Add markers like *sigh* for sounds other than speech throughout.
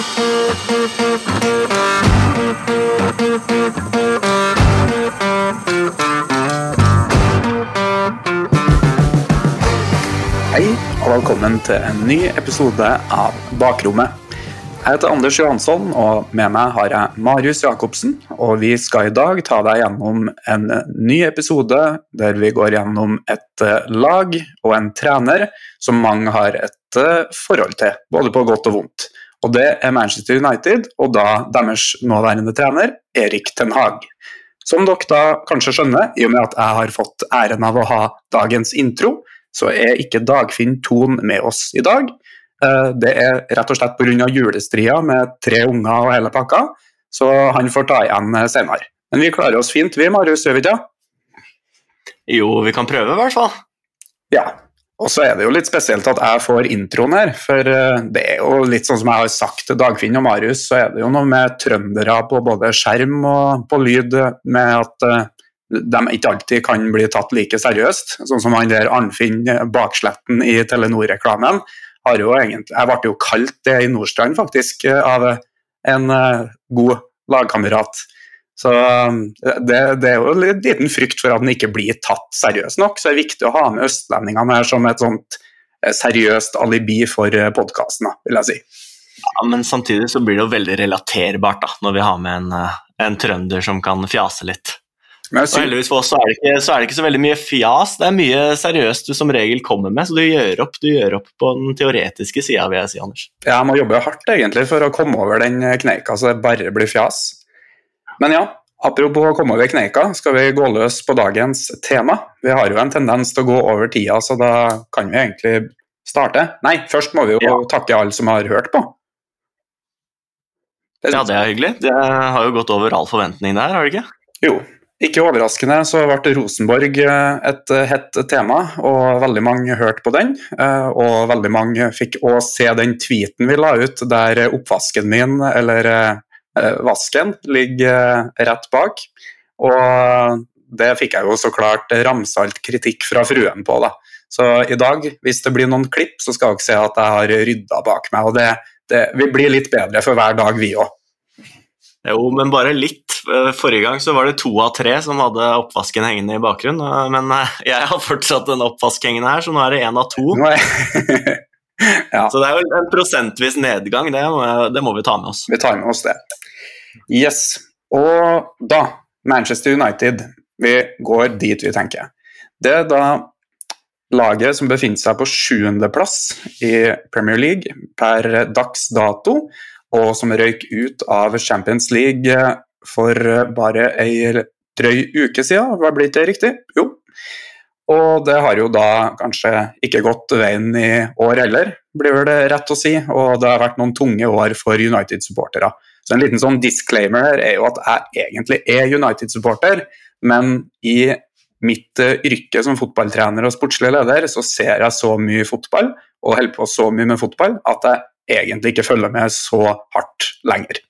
Hei, og velkommen til en ny episode av Bakrommet. Jeg heter Anders Johansson, og med meg har jeg Marius Jacobsen. Og vi skal i dag ta deg gjennom en ny episode der vi går gjennom et eh, lag og en trener som mange har et eh, forhold til, både på godt og vondt. Og det er Manchester United, og da deres nåværende trener, Erik Ten Hag. Som dere da kanskje skjønner, i og med at jeg har fått æren av å ha dagens intro, så er ikke Dagfinn Thon med oss i dag. Eh, Det er rett og slett pga. julestria med tre unger og hele pakka, så han får ta igjen eh, senere. Men vi klarer oss fint, vi, Marius, gjør vi ikke? Jo, vi kan prøve, i hvert fall. Ja. Og så er det jo litt spesielt at jeg får introen her, for eh, det er jo litt sånn som jeg har sagt til Dagfinn og Marius, så er det jo noe med trøndere på både skjerm og på lyd med at eh, de ikke alltid kan bli tatt like seriøst. Sånn som han der Arnfinn Baksletten i Telenor-reklamen. Jeg ble jo kalt det i Nordstrand, faktisk, av en eh, god lagkamerat. Så um, det, det er jo en liten frykt for at den ikke blir tatt seriøst nok, så det er viktig å ha med østlendingene her som et sånt eh, seriøst alibi for podkasten, vil jeg si. Ja, Men samtidig så blir det jo veldig relaterbart da, når vi har med en, eh, en trønder som kan fjase litt. Og heldigvis for oss så er, det ikke, så er det ikke så veldig mye fjas, det er mye seriøst du som regel kommer med, så du gjør opp, du gjør opp på den teoretiske sida, vil jeg si, Anders. jeg må jobbe hardt egentlig for å komme over den kneika så det bare blir fjas. Men ja, apropos å komme over kneika, skal vi gå løs på dagens tema. Vi har jo en tendens til å gå over tida, så da kan vi egentlig starte. Nei, først må vi jo Ja. takke alle som har hørt på. Det Ja, det er hyggelig. Det har jo gått over all forventning der, har det ikke? Jo, ikke overraskende så ble Rosenborg eh, et eh, hett tema, og veldig mange hørte på den. eh, Og veldig mange fikk òg se den tweeten vi la ut der oppvasken min, eller vasken, ligger eh, rett bak. Og det fikk jeg jo så klart ramsalt kritikk fra fruen på, da. Så i dag, hvis det blir noen klipp, så skal dere se at jeg har rydda bak meg. Og det, det, vi blir litt bedre for hver dag, vi òg. Jo, men bare litt. Eh, Forrige gang så var det to av tre som hadde oppvasken hengende i bakgrunnen, eh, men eh, *laughs* jeg har fortsatt en oppvask hengende her, så nå er det én av to. *laughs* ja. Så det er jo en prosentvis nedgang, det må, det må vi ta med oss. Vi tar med oss det. Yes. Og da, Manchester United. Vi går dit vi tenker. Det er da laget som befinner seg på sjuendeplass i Premier League per dags dato, og som røyk ut av Champions League for bare ei drøy uke siden. Hva blir det riktig? Jo. Og det har jo da kanskje ikke gått veien i år heller, blir det rett å si. Og det har vært noen tunge år for United-supportere. Så en liten sånn disclaimer her er jo at jeg egentlig er United-supporter, men i mitt eh, yrke som fotballtrener og sportslig leder, så ser jeg så mye fotball og holder på så mye med fotball at jeg egentlig ikke følger med så hardt lenger.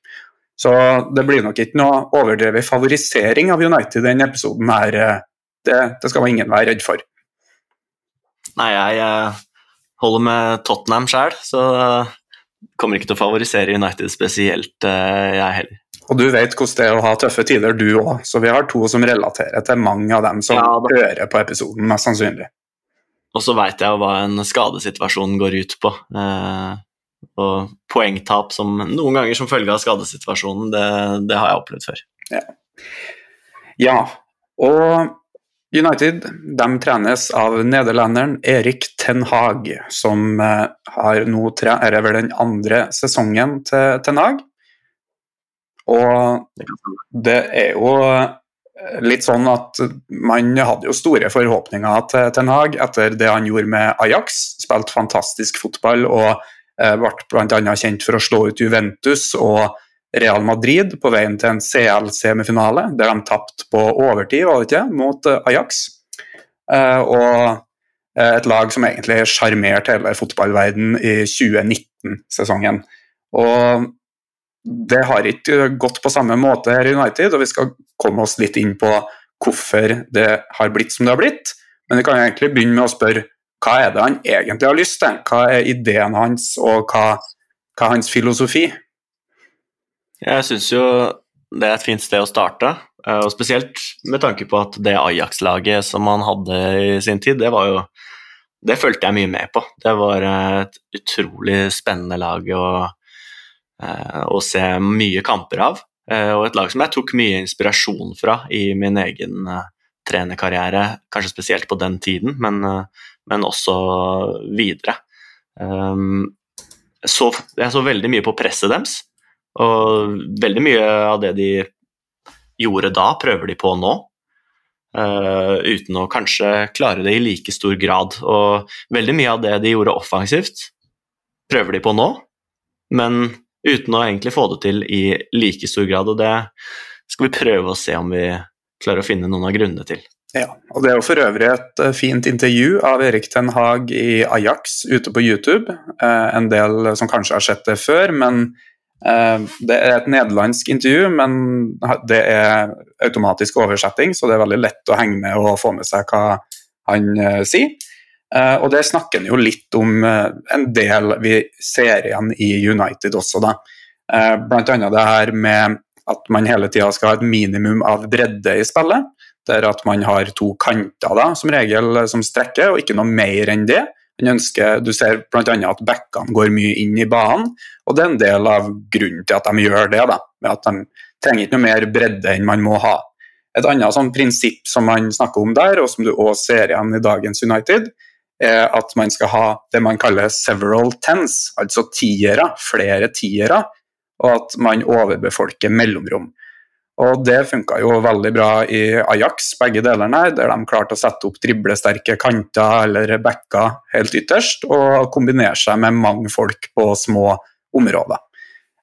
Så det blir nok ikke noe overdrevet favorisering av United i denne episoden her. eh, Det, det skal ingen være redd for. Nei, jeg eh, holder med Tottenham sjøl, så kommer ikke til å favorisere United spesielt, eh, jeg heller. Og du vet hvordan det er å ha tøffe tider, du òg. Så vi har to som relaterer til mange av dem som Ja, hører på episoden, mest sannsynlig. Og så veit jeg hva en skadesituasjon går ut på. Eh, og poengtap som noen ganger som følge av skadesituasjonen, det, det har jeg opplevd før. Ja, og United de trenes av nederlenderen Erik Ten Hag, som eh, har nå tre, er det vel den andre sesongen til Ten Hag. Og det er jo eh, litt sånn at man hadde jo store forhåpninger til Ten Hag etter det han gjorde med Ajax. Spilte fantastisk fotball og eh, ble bl.a. kjent for å slå ut Juventus og Real Madrid på veien til en CL-semifinale, der de tapte på overtid, var det ikke, mot eh, Ajax. Eh, og eh, et lag som egentlig sjarmerte hele fotballverdenen i 2019-sesongen. Og det har ikke gått på samme måte her i United, og vi skal komme oss litt inn på hvorfor det har blitt som det har blitt. Men vi kan egentlig begynne med å spørre hva er det han egentlig har lyst til? Hva er ideen hans, og hva, hva er hans filosofi? Jeg syns jo det er et fint sted å starte, og spesielt med tanke på at det Ajax-laget som han hadde i sin tid, det var jo Det fulgte jeg mye med på. Det var et utrolig spennende lag å, å se mye kamper av, og et lag som jeg tok mye inspirasjon fra i min egen trenerkarriere, kanskje spesielt på den tiden, men, men også videre. Så, jeg så veldig mye på presset deres. Og veldig mye av det de gjorde da, prøver de på nå. Uh, uten å kanskje klare det i like stor grad. Og veldig mye av det de gjorde offensivt, prøver de på nå, men uten å egentlig få det til i like stor grad. Og det skal vi prøve å se om vi klarer å finne noen av grunnene til. Ja, og Det er jo for øvrig et eh, fint intervju av Erik Ten Hag i Ajax ute på YouTube. Uh, en del som kanskje har sett det før, men Eh, det er et nederlandsk intervju, men det er automatisk oversetting, så det er veldig lett å henge med og få med seg hva han uh, sier. Uh, og det snakker han jo litt om uh, en del vi ser igjen i United også, da. blant annet det her med at man hele tida skal ha et minimum av bredde i spillet. Der at man har to kanter da, som regel som strekker, og ikke noe mer enn det. Han ønsker, Du ser bl.a. at bekkene går mye inn i banen, og det er en del av grunnen til at de gjør det. da, med at De trenger ikke noe mer bredde enn man må ha. Et annet sånn prinsipp som man snakker om der, og som du òg ser igjen i dagens United, er at man skal ha det man kaller several tens, altså tiere, flere tiere, og at man overbefolker mellomrom. Og det funka jo veldig bra i Ajax, begge delene der de klarte å sette opp driblesterke kanter eller backer helt ytterst, og kombinere seg med mange folk på små områder.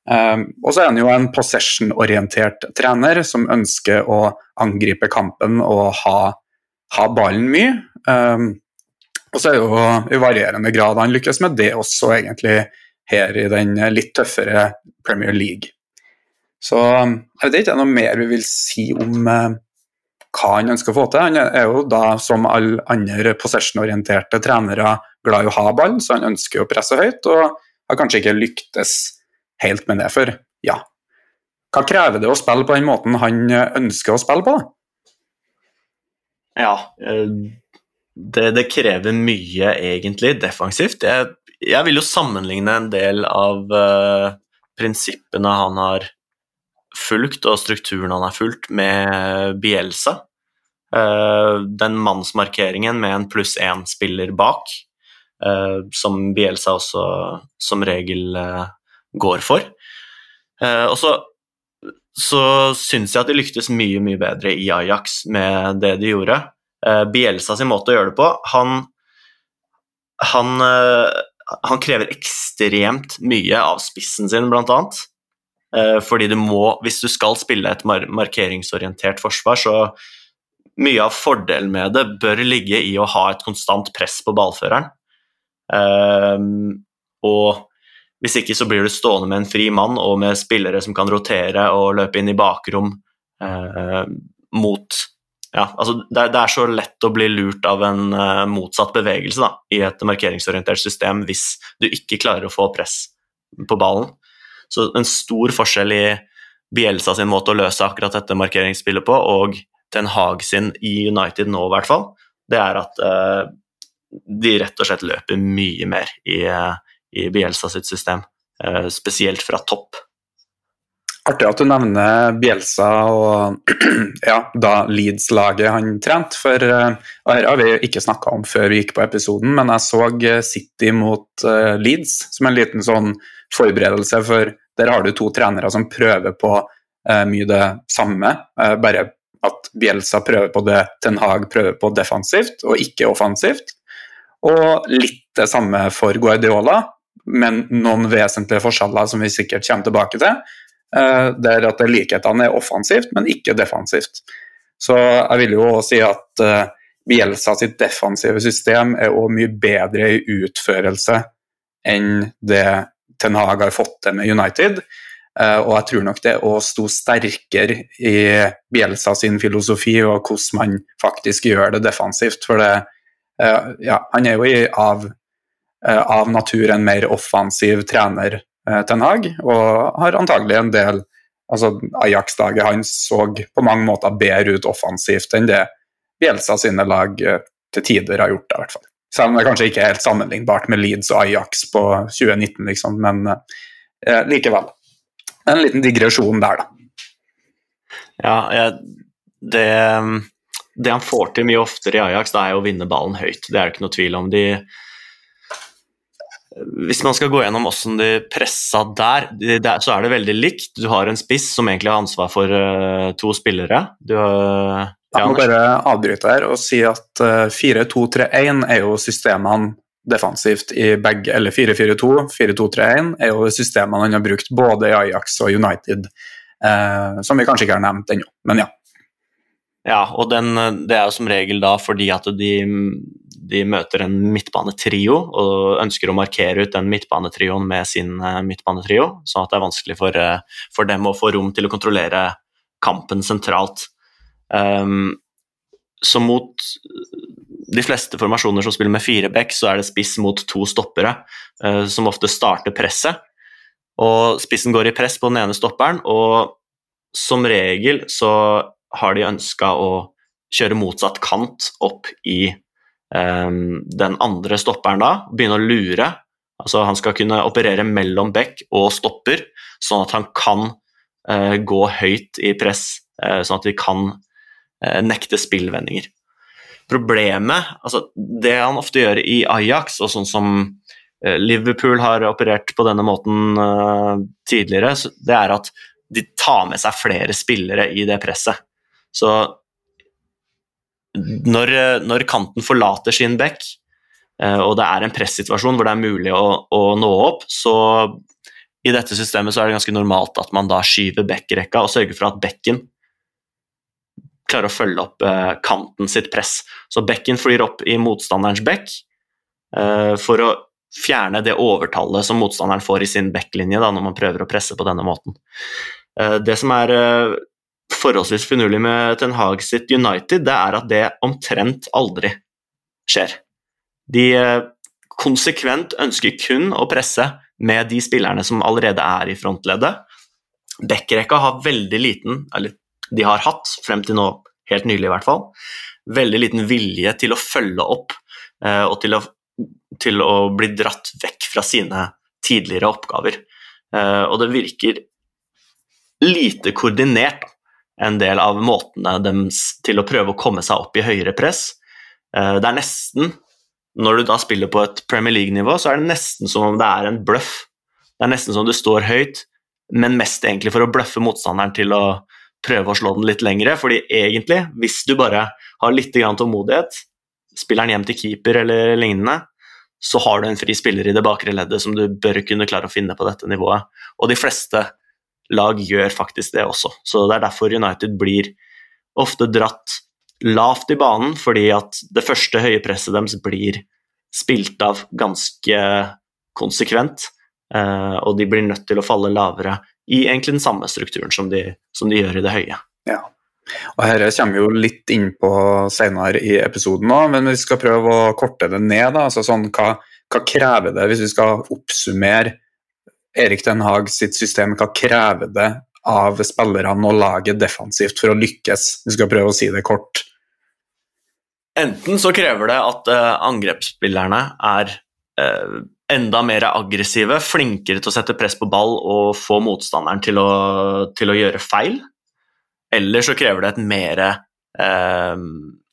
Um, og så er han jo en possession-orientert trener som ønsker å angripe kampen og ha, ha ballen mye. Um, og så er det jo i varierende grad han lykkes med det også, egentlig, her i den litt tøffere Premier League. Så um, jeg vet ikke noe mer vi vil si om uh, hva han ønsker å få til. Han er jo da, som alle andre possession-orienterte trenere, glad i å ha ball, så han ønsker å presse høyt, og har kanskje ikke lyktes helt med det. før. ja, hva krever det å spille på den måten han ønsker å spille på? Ja, eh, det, det krever mye, egentlig, defensivt. Jeg, jeg, vil jo sammenligne en del av uh, prinsippene han har fulgt, og strukturen han har fulgt, med Bielsa. Uh, den mannsmarkeringen med en pluss én-spiller bak, uh, som Bielsa også som regel uh, går for. og så, så syns jeg at de lyktes mye, mye bedre i Ajax med det de gjorde. Bielsa sin måte å gjøre det på Han, han, han krever ekstremt mye av spissen sin, blant annet. Eh, fordi du må, hvis du skal spille et markeringsorientert forsvar, så mye av fordelen med det bør ligge i å ha et konstant press på ballføreren. Um, og hvis ikke så blir du stående med en fri mann og med spillere som kan rotere og løpe inn i bakrom uh, mot ja, altså det, er så lett å bli lurt av en uh, motsatt bevegelse da, i et markeringsorientert system hvis du ikke klarer å få press på ballen. Så en stor forskjell i Bielsa sin måte å løse akkurat dette markeringsspillet på, og Ten Hag sin i United nå, i hvert fall, det er at uh, de rett og slett løper mye mer i, uh, i Bielsa sitt system, uh, spesielt fra topp. Artig at du nevner Bielsa og *clears throat* ja, da Leeds-laget han trente. For og her har vi ikke snakka om før vi gikk på episoden, men jeg så City mot Leeds som en liten sånn forberedelse, for der har du to trenere som prøver på mye det samme, bare at Bielsa prøver på det Ten Hag prøver på defensivt og ikke offensivt. Og litt det samme for Guardiola, men noen vesentlige forskjeller som vi sikkert kommer tilbake til. Uh, der at likhetene er offensivt, men ikke defensivt. Så jeg vil jo si at uh, Bielsa sitt defensive system er også mye bedre i utførelse enn det Ten Hag har fått til med United. Uh, og jeg tror nok det å stå sterkere i Bielsa sin filosofi og hvordan man faktisk gjør det defensivt. For det, ja, han er jo av, av natur en mer offensiv trener, Ten Hag, og har antagelig en del Altså, Ajax-laget hans så på mange måter bedre ut offensivt enn det Bielsa sine lag eh, til tider har gjort det, i hvert fall. Selv om det kanskje ikke er helt sammenlignbart med Leeds og Ajax på 2019, liksom, men eh, likevel. En liten digresjon der, da. Ja, det, det, han får til mye oftere i Ajax, det er å vinne ballen høyt. Det er det ikke noe tvil om. De, hvis man skal gå gjennom hvordan de pressa der, der, så er det veldig likt. Du har en spiss som egentlig har ansvar for uh, to spillere. Du, uh, jeg må bare avbryte her og si at uh, eh, 4-2-3-1 er jo systemene defensivt i begge Eller 4-4-2, 4-2-3-1 er jo systemene han har brukt både i Ajax og United, som vi kanskje ikke har nevnt ennå, men ja. Ja, og den, det er jo som regel da fordi at de de møter en midtbanetrio og ønsker å markere ut den midtbanetrioen med sin uh, midtbanetrio, sånn at det er vanskelig for, uh, for, dem å få rom til å kontrollere kampen sentralt. Um, så mot de fleste formasjoner som spiller med fire back, så er det spiss mot to stoppere, uh, som ofte starter presset. Og spissen går i press på den ene stopperen, og som regel så har de ønska å kjøre motsatt kant opp i den andre stopperen da begynne å lure. Altså Han skal kunne operere mellom bekk og stopper, sånn at han kan uh, gå høyt i press, uh, sånn at de kan uh, nekte spillvendinger. Problemet, altså det han ofte gjør i Ajax, og sånn som Liverpool har operert på denne måten tidligere, det er at de tar med seg flere spillere i det presset. Så når, når kanten forlater sin bekk, eh, og det er en pressituasjon hvor det er mulig å, å, nå opp, så i dette systemet så er det ganske normalt at man da skyver backrekka og sørger for at bekken klarer å følge opp eh, kanten sitt press. Så bekken flyr opp i motstanderens bekk eh, for å fjerne det overtallet som motstanderen får i sin backlinje når man prøver å presse på denne måten. Det som er forholdsvis finurlig med Ten Hag sitt United, det er at det omtrent aldri skjer. De eh, konsekvent ønsker kun å presse med de spillerne som allerede er i frontleddet. Backrekka har veldig liten, eller de har hatt, frem til nå, helt nylig i hvert fall, veldig liten vilje til å følge opp eh, og til å, til å, bli dratt vekk fra sine tidligere oppgaver. Eh, og det virker lite koordinert en del av måtene deres til å prøve å komme seg opp i høyere press. Eh, det er nesten Når du da spiller på et Premier League-nivå, så er det nesten som om det er en bløff. Det er nesten som om du står høyt, men mest egentlig for å bløffe motstanderen til å prøve å slå den litt lengre. Fordi egentlig, hvis du bare har litt tålmodighet, spiller den hjem til keeper eller lignende, så har du en fri spiller i det bakre leddet som du bør kunne klare å finne på dette nivået. Og de fleste lag gjør faktisk det også. Så det er derfor United blir ofte dratt lavt i banen, fordi at det første høye presset deres blir spilt av ganske konsekvent, eh, og de blir nødt til å falle lavere i egentlig den samme strukturen som de, som de gjør i det høye. Ja. Og Dette kommer vi jo litt inn på senere i episoden, også, men vi skal prøve å korte det ned. Da. Altså sånn, hva, hva krever det hvis vi skal oppsummere Erik Den Haag sitt system, kan kreve det av spillerne og laget defensivt for å lykkes? Vi skal prøve å si det kort. Enten så krever det at uh, angrepsspillerne er uh, enda mer aggressive, flinkere til å sette press på ball og få motstanderen til å, til å gjøre feil. Eller så krever det et mer, uh,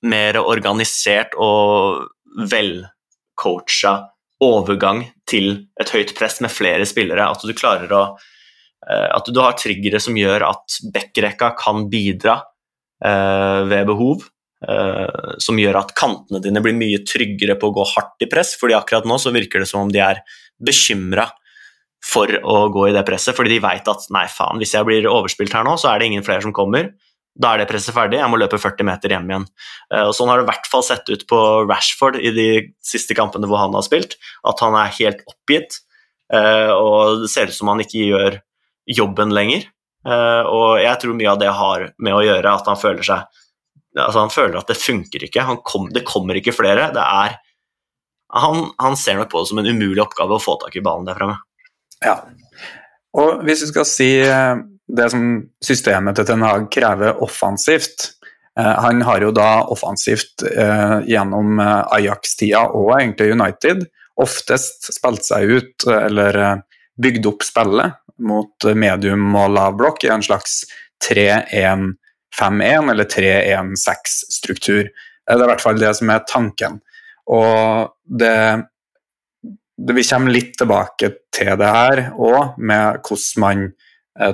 mer organisert og velcoacha overgang til et høyt press med flere spillere. At du klarer å eh, At du har triggere som gjør at backrekka kan bidra eh, ved behov. Eh, som gjør at kantene dine blir mye tryggere på å gå hardt i press. fordi akkurat nå så virker det som om de er bekymra for å gå i det presset, fordi de veit at nei, faen, hvis jeg blir overspilt her nå, så er det ingen flere som kommer. Da er det presset ferdig, jeg må løpe 40 meter hjem igjen. Uh, og Sånn har det i hvert fall sett ut på Rashford i de siste kampene hvor han har spilt. At han er helt oppgitt, uh, og det ser ut som han ikke gjør jobben lenger. Uh, og jeg tror mye av det har med å gjøre at han føler seg altså Han føler at det funker ikke. Kom, det kommer ikke flere. Det er han, han, ser nok på det som en umulig oppgave å få tak i ballen der fremme. Ja. Og hvis vi skal si det som systemet til Ten Hag krever offensivt. Eh, han har jo da offensivt eh, gjennom Ajax-tida og egentlig United oftest spilt seg ut, eller bygd opp spillet mot medium og lav blokk i en slags 3-1-5-1 eller 3-1-6-struktur. Det er i hvert fall det som er tanken. Og det vi kommer litt tilbake til det her òg, med hvordan man eh,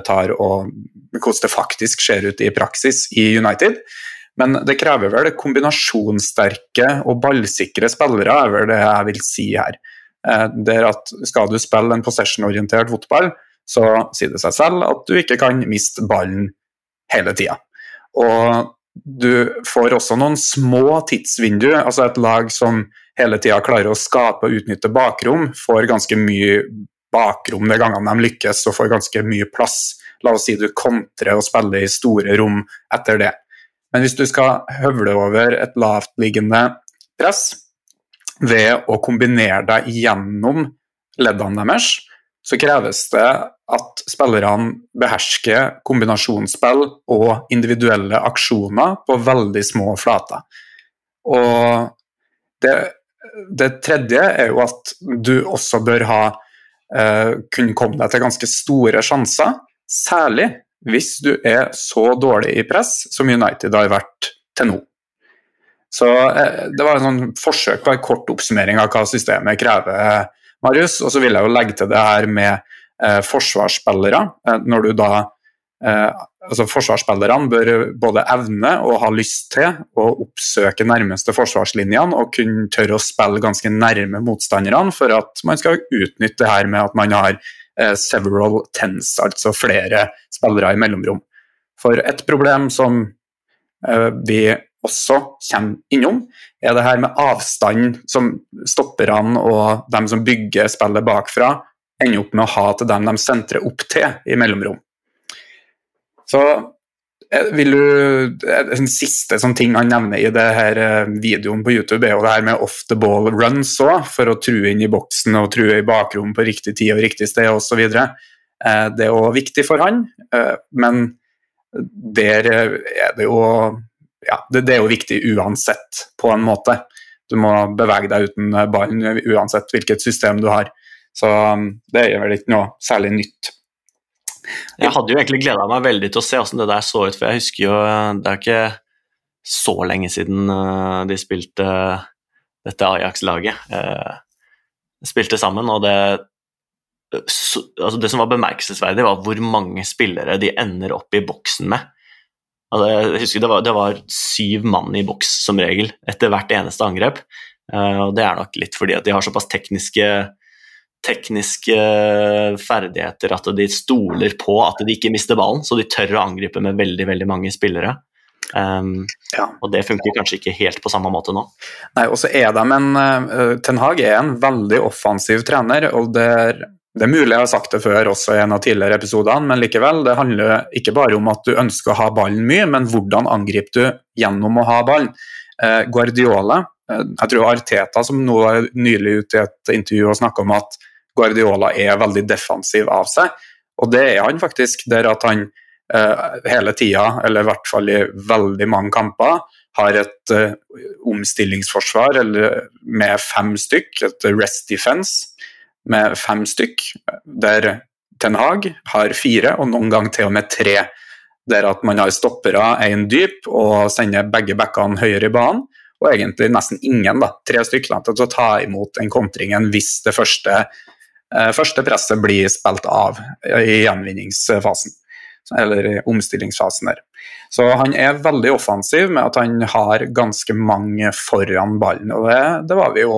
tar og hvordan det faktisk ser ut i praksis i United. Men det krever vel kombinasjonssterke og ballsikre spillere, er vel det jeg vil si her. Eh, det er at Skal du spille en possession-orientert fotball, så sier det seg selv at du ikke kan miste ballen hele tida. Og du får også noen små tidsvindu. altså Et lag som hele tida klarer å skape og utnytte bakrom, får ganske mye bakrom de gangene de lykkes og får ganske mye plass. La oss si du kontrer og spiller i store rom etter det. Men hvis du skal høvle over et lavtliggende press ved å kombinere deg gjennom leddene deres, så kreves det at spillerne behersker kombinasjonsspill og individuelle aksjoner på veldig små flater. Og det det tredje er jo at du også bør ha kunne komme deg til ganske store sjanser. Særlig hvis du er så dårlig i press som United har vært til nå. Så uh, Det var en sånn forsøk på en kort oppsummering av hva systemet krever, Marius. Og så vil jeg jo legge til det her med uh, forsvarsspillere. når du da altså Forsvarsspillerne bør både evne og ha lyst til å oppsøke nærmeste forsvarslinjene og kunne tørre å spille ganske nærme motstanderne for at man skal utnytte det her med at man har eh, several tens, altså flere spillere i mellomrom. For et problem som eh, vi også kommer innom, er det her med avstand som stopperne og dem som bygger spillet bakfra, ender opp med å ha til dem de sentrer opp til i mellomrom. Så eh, vil du, eh, En siste sånn ting han nevner i det her eh, videoen på YouTube, er jo det her med off the ball runs òg, for å true inn i boksen og true i bakrom på riktig tid og riktig sted osv. Det er òg viktig for han, men der er det jo ja, det, er jo viktig uansett, på en måte. Du må bevege deg uten ballen uansett hvilket system du har. Så det er vel ikke noe særlig nytt. Jeg hadde jo egentlig gleda meg veldig til å se hvordan det der så ut, for jeg husker jo Det er ikke så lenge siden eh, de spilte dette Ajax-laget. Eh, spilte sammen, og det altså Det som var bemerkelsesverdig, var hvor mange spillere de ender opp i boksen med. Altså, jeg husker det var, det var, syv mann i boks som regel etter hvert eneste angrep. Eh, og Det er nok litt fordi at de har såpass tekniske tekniske ferdigheter at de stoler på at de ikke mister ballen, så de tør å angripe med veldig, veldig mange spillere. Um, ja. Og det funker kanskje ikke helt på samme måte nå. Nei, og så er de en uh, Ten Hag er en veldig offensiv trener, og det er, det er mulig jeg har sagt det før også i en av tidligere episodene, men likevel, det handler ikke bare om at du ønsker å ha ballen mye, men hvordan angriper du gjennom å ha ballen. Uh, Guardiola, uh, jeg tror Arteta som nå er nylig ute i et intervju og snakka om at Guardiola er veldig defensiv av seg. Og det er han faktisk, der at han uh, hele tida, eller i hvert fall i veldig mange kamper, har et uh, omstillingsforsvar med fem stykk, et rest defense med fem stykk, der Ten Hag har fire, og noen ganger til og med tre. Der at man har stoppere én dyp og sender begge backene høyere i banen og egentlig nesten ingen, da, tre stykker, til å ta imot en kontringen hvis det første Eh, første presset blir spilt av i gjenvinningsfasen, eller i omstillingsfasen der. Så han er veldig offensiv med at han har ganske mange foran ballen. og Det, det var vi jo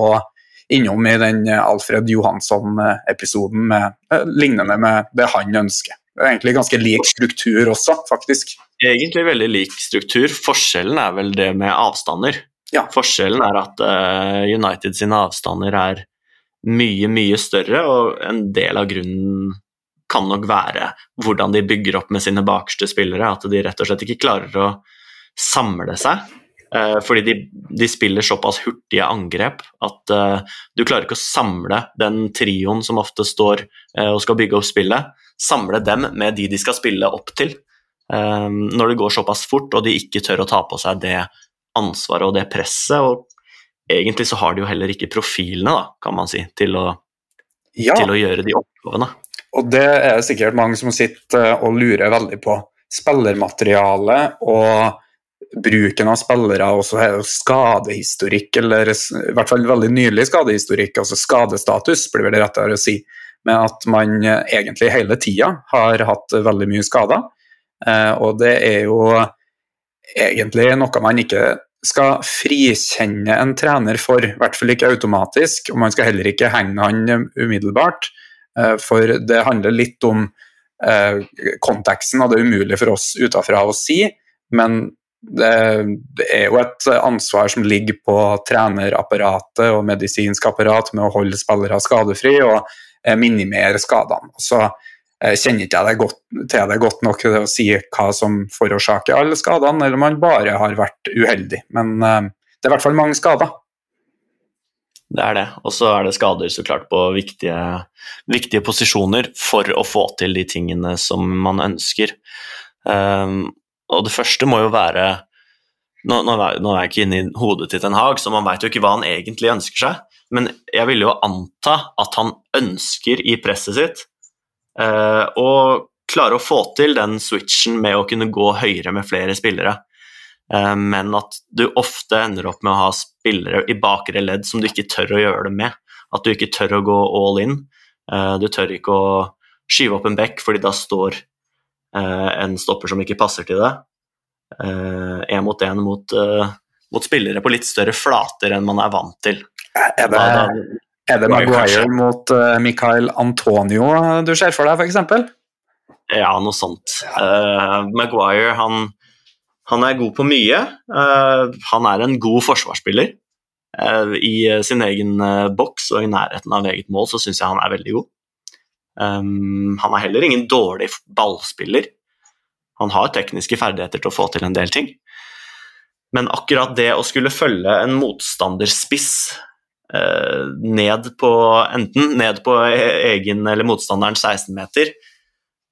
innom i den Alfred Johansson-episoden, eh, lignende med det han ønsker. Det er egentlig ganske lik struktur også, faktisk. Egentlig veldig lik struktur. Forskjellen er vel det med avstander. Ja. Forskjellen er at uh, United sine avstander er mye, mye større, og en del av grunnen kan nok være hvordan de bygger opp med sine bakerste spillere. At de rett og slett ikke klarer å samle seg. Uh, fordi de, de, spiller såpass hurtige angrep at uh, du klarer ikke å samle den trioen som ofte står uh, og skal bygge opp spillet, samle dem med de de skal spille opp til. når det går såpass fort og de ikke tør å ta på seg det ansvaret og det presset. Og egentlig så har de jo heller ikke profilene, da, kan man si, til å, ja. til å gjøre de oppgavene. Og det er sikkert mange som sitter og lurer veldig på. Spillermateriale og bruken av spillere, og så er det skadehistorikk, eller i hvert fall veldig nylig skadehistorikk, altså skadestatus, blir det rettere å si. Med at man egentlig hele tida har hatt veldig mye skader. Eh, og det er jo egentlig noe man ikke skal frikjenne en trener for, i hvert fall ikke automatisk. Og man skal heller ikke henge han umiddelbart, eh, for det handler litt om eh, konteksten, og det er umulig for oss utenfra å si. Men det, er jo et ansvar som ligger på trenerapparatet og medisinsk apparat med å holde spillere skadefri og eh, minimere skadene. Så kjenner ikke jeg godt, til det godt nok til å si hva som forårsaker alle skadene, eller om man bare har vært uheldig. Men uh, det er i hvert fall mange skader. Det er det. Og så er det skader så klart på viktige, viktige, posisjoner for å få til de tingene som man ønsker. Um, og det første må jo være nå, nå, er jeg ikke inne i hodet til Ten Hag, så man veit jo ikke hva han egentlig ønsker seg. Men jeg vil jo anta at han ønsker i presset sitt Eh, og klare å få til den switchen med å kunne gå høyere med flere spillere. Eh, men at du ofte ender opp med å ha spillere i bakre ledd som du ikke tør å gjøre det med. At du ikke tør å gå all in. Eh, du tør ikke å skyve opp en bekk, fordi da står en stopper som ikke passer til det. Én mot én mot, mot, spillere på litt større flater enn man er vant til. Er det, er det Maguire mot uh, Michael Antonio du ser for deg, f.eks.? Ja, noe sånt. Uh, Maguire han, han, er god på mye. Uh, han er en god forsvarsspiller. I sin egen boks og i nærheten av eget mål så syns jeg han er veldig god. Um, han er heller ingen dårlig ballspiller. Han har tekniske ferdigheter til å få til en del ting. Men akkurat det å skulle følge en motstanderspiss Eh, ned på enten ned på e-, egen eller motstanderens 16-meter.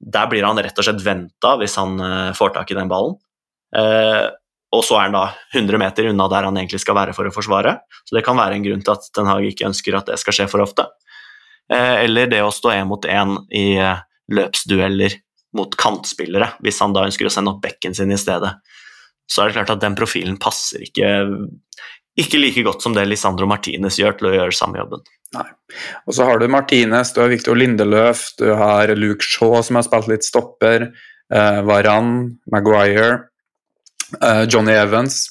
Der blir han rett og slett venta hvis han eh, får tak i den ballen. Eh, og så er han da 100 meter unna der han egentlig skal være for å forsvare. Så det kan være en grunn til at Den Haag ikke ønsker at det skal skje for ofte. Eller det å stå én mot én i løpsdueller mot kantspillere, hvis han da ønsker å sende opp bekken sin i stedet. Så er det klart at den profilen passer ikke ikke like godt som det Lisandro Martinez gjør til å gjøre samme jobben. Nei. Og så har du Martinez, du har Victor Lindeløf, du har Luke Shaw som har spilt litt stopper, uh, Varan, Maguire, uh, Johnny Evans.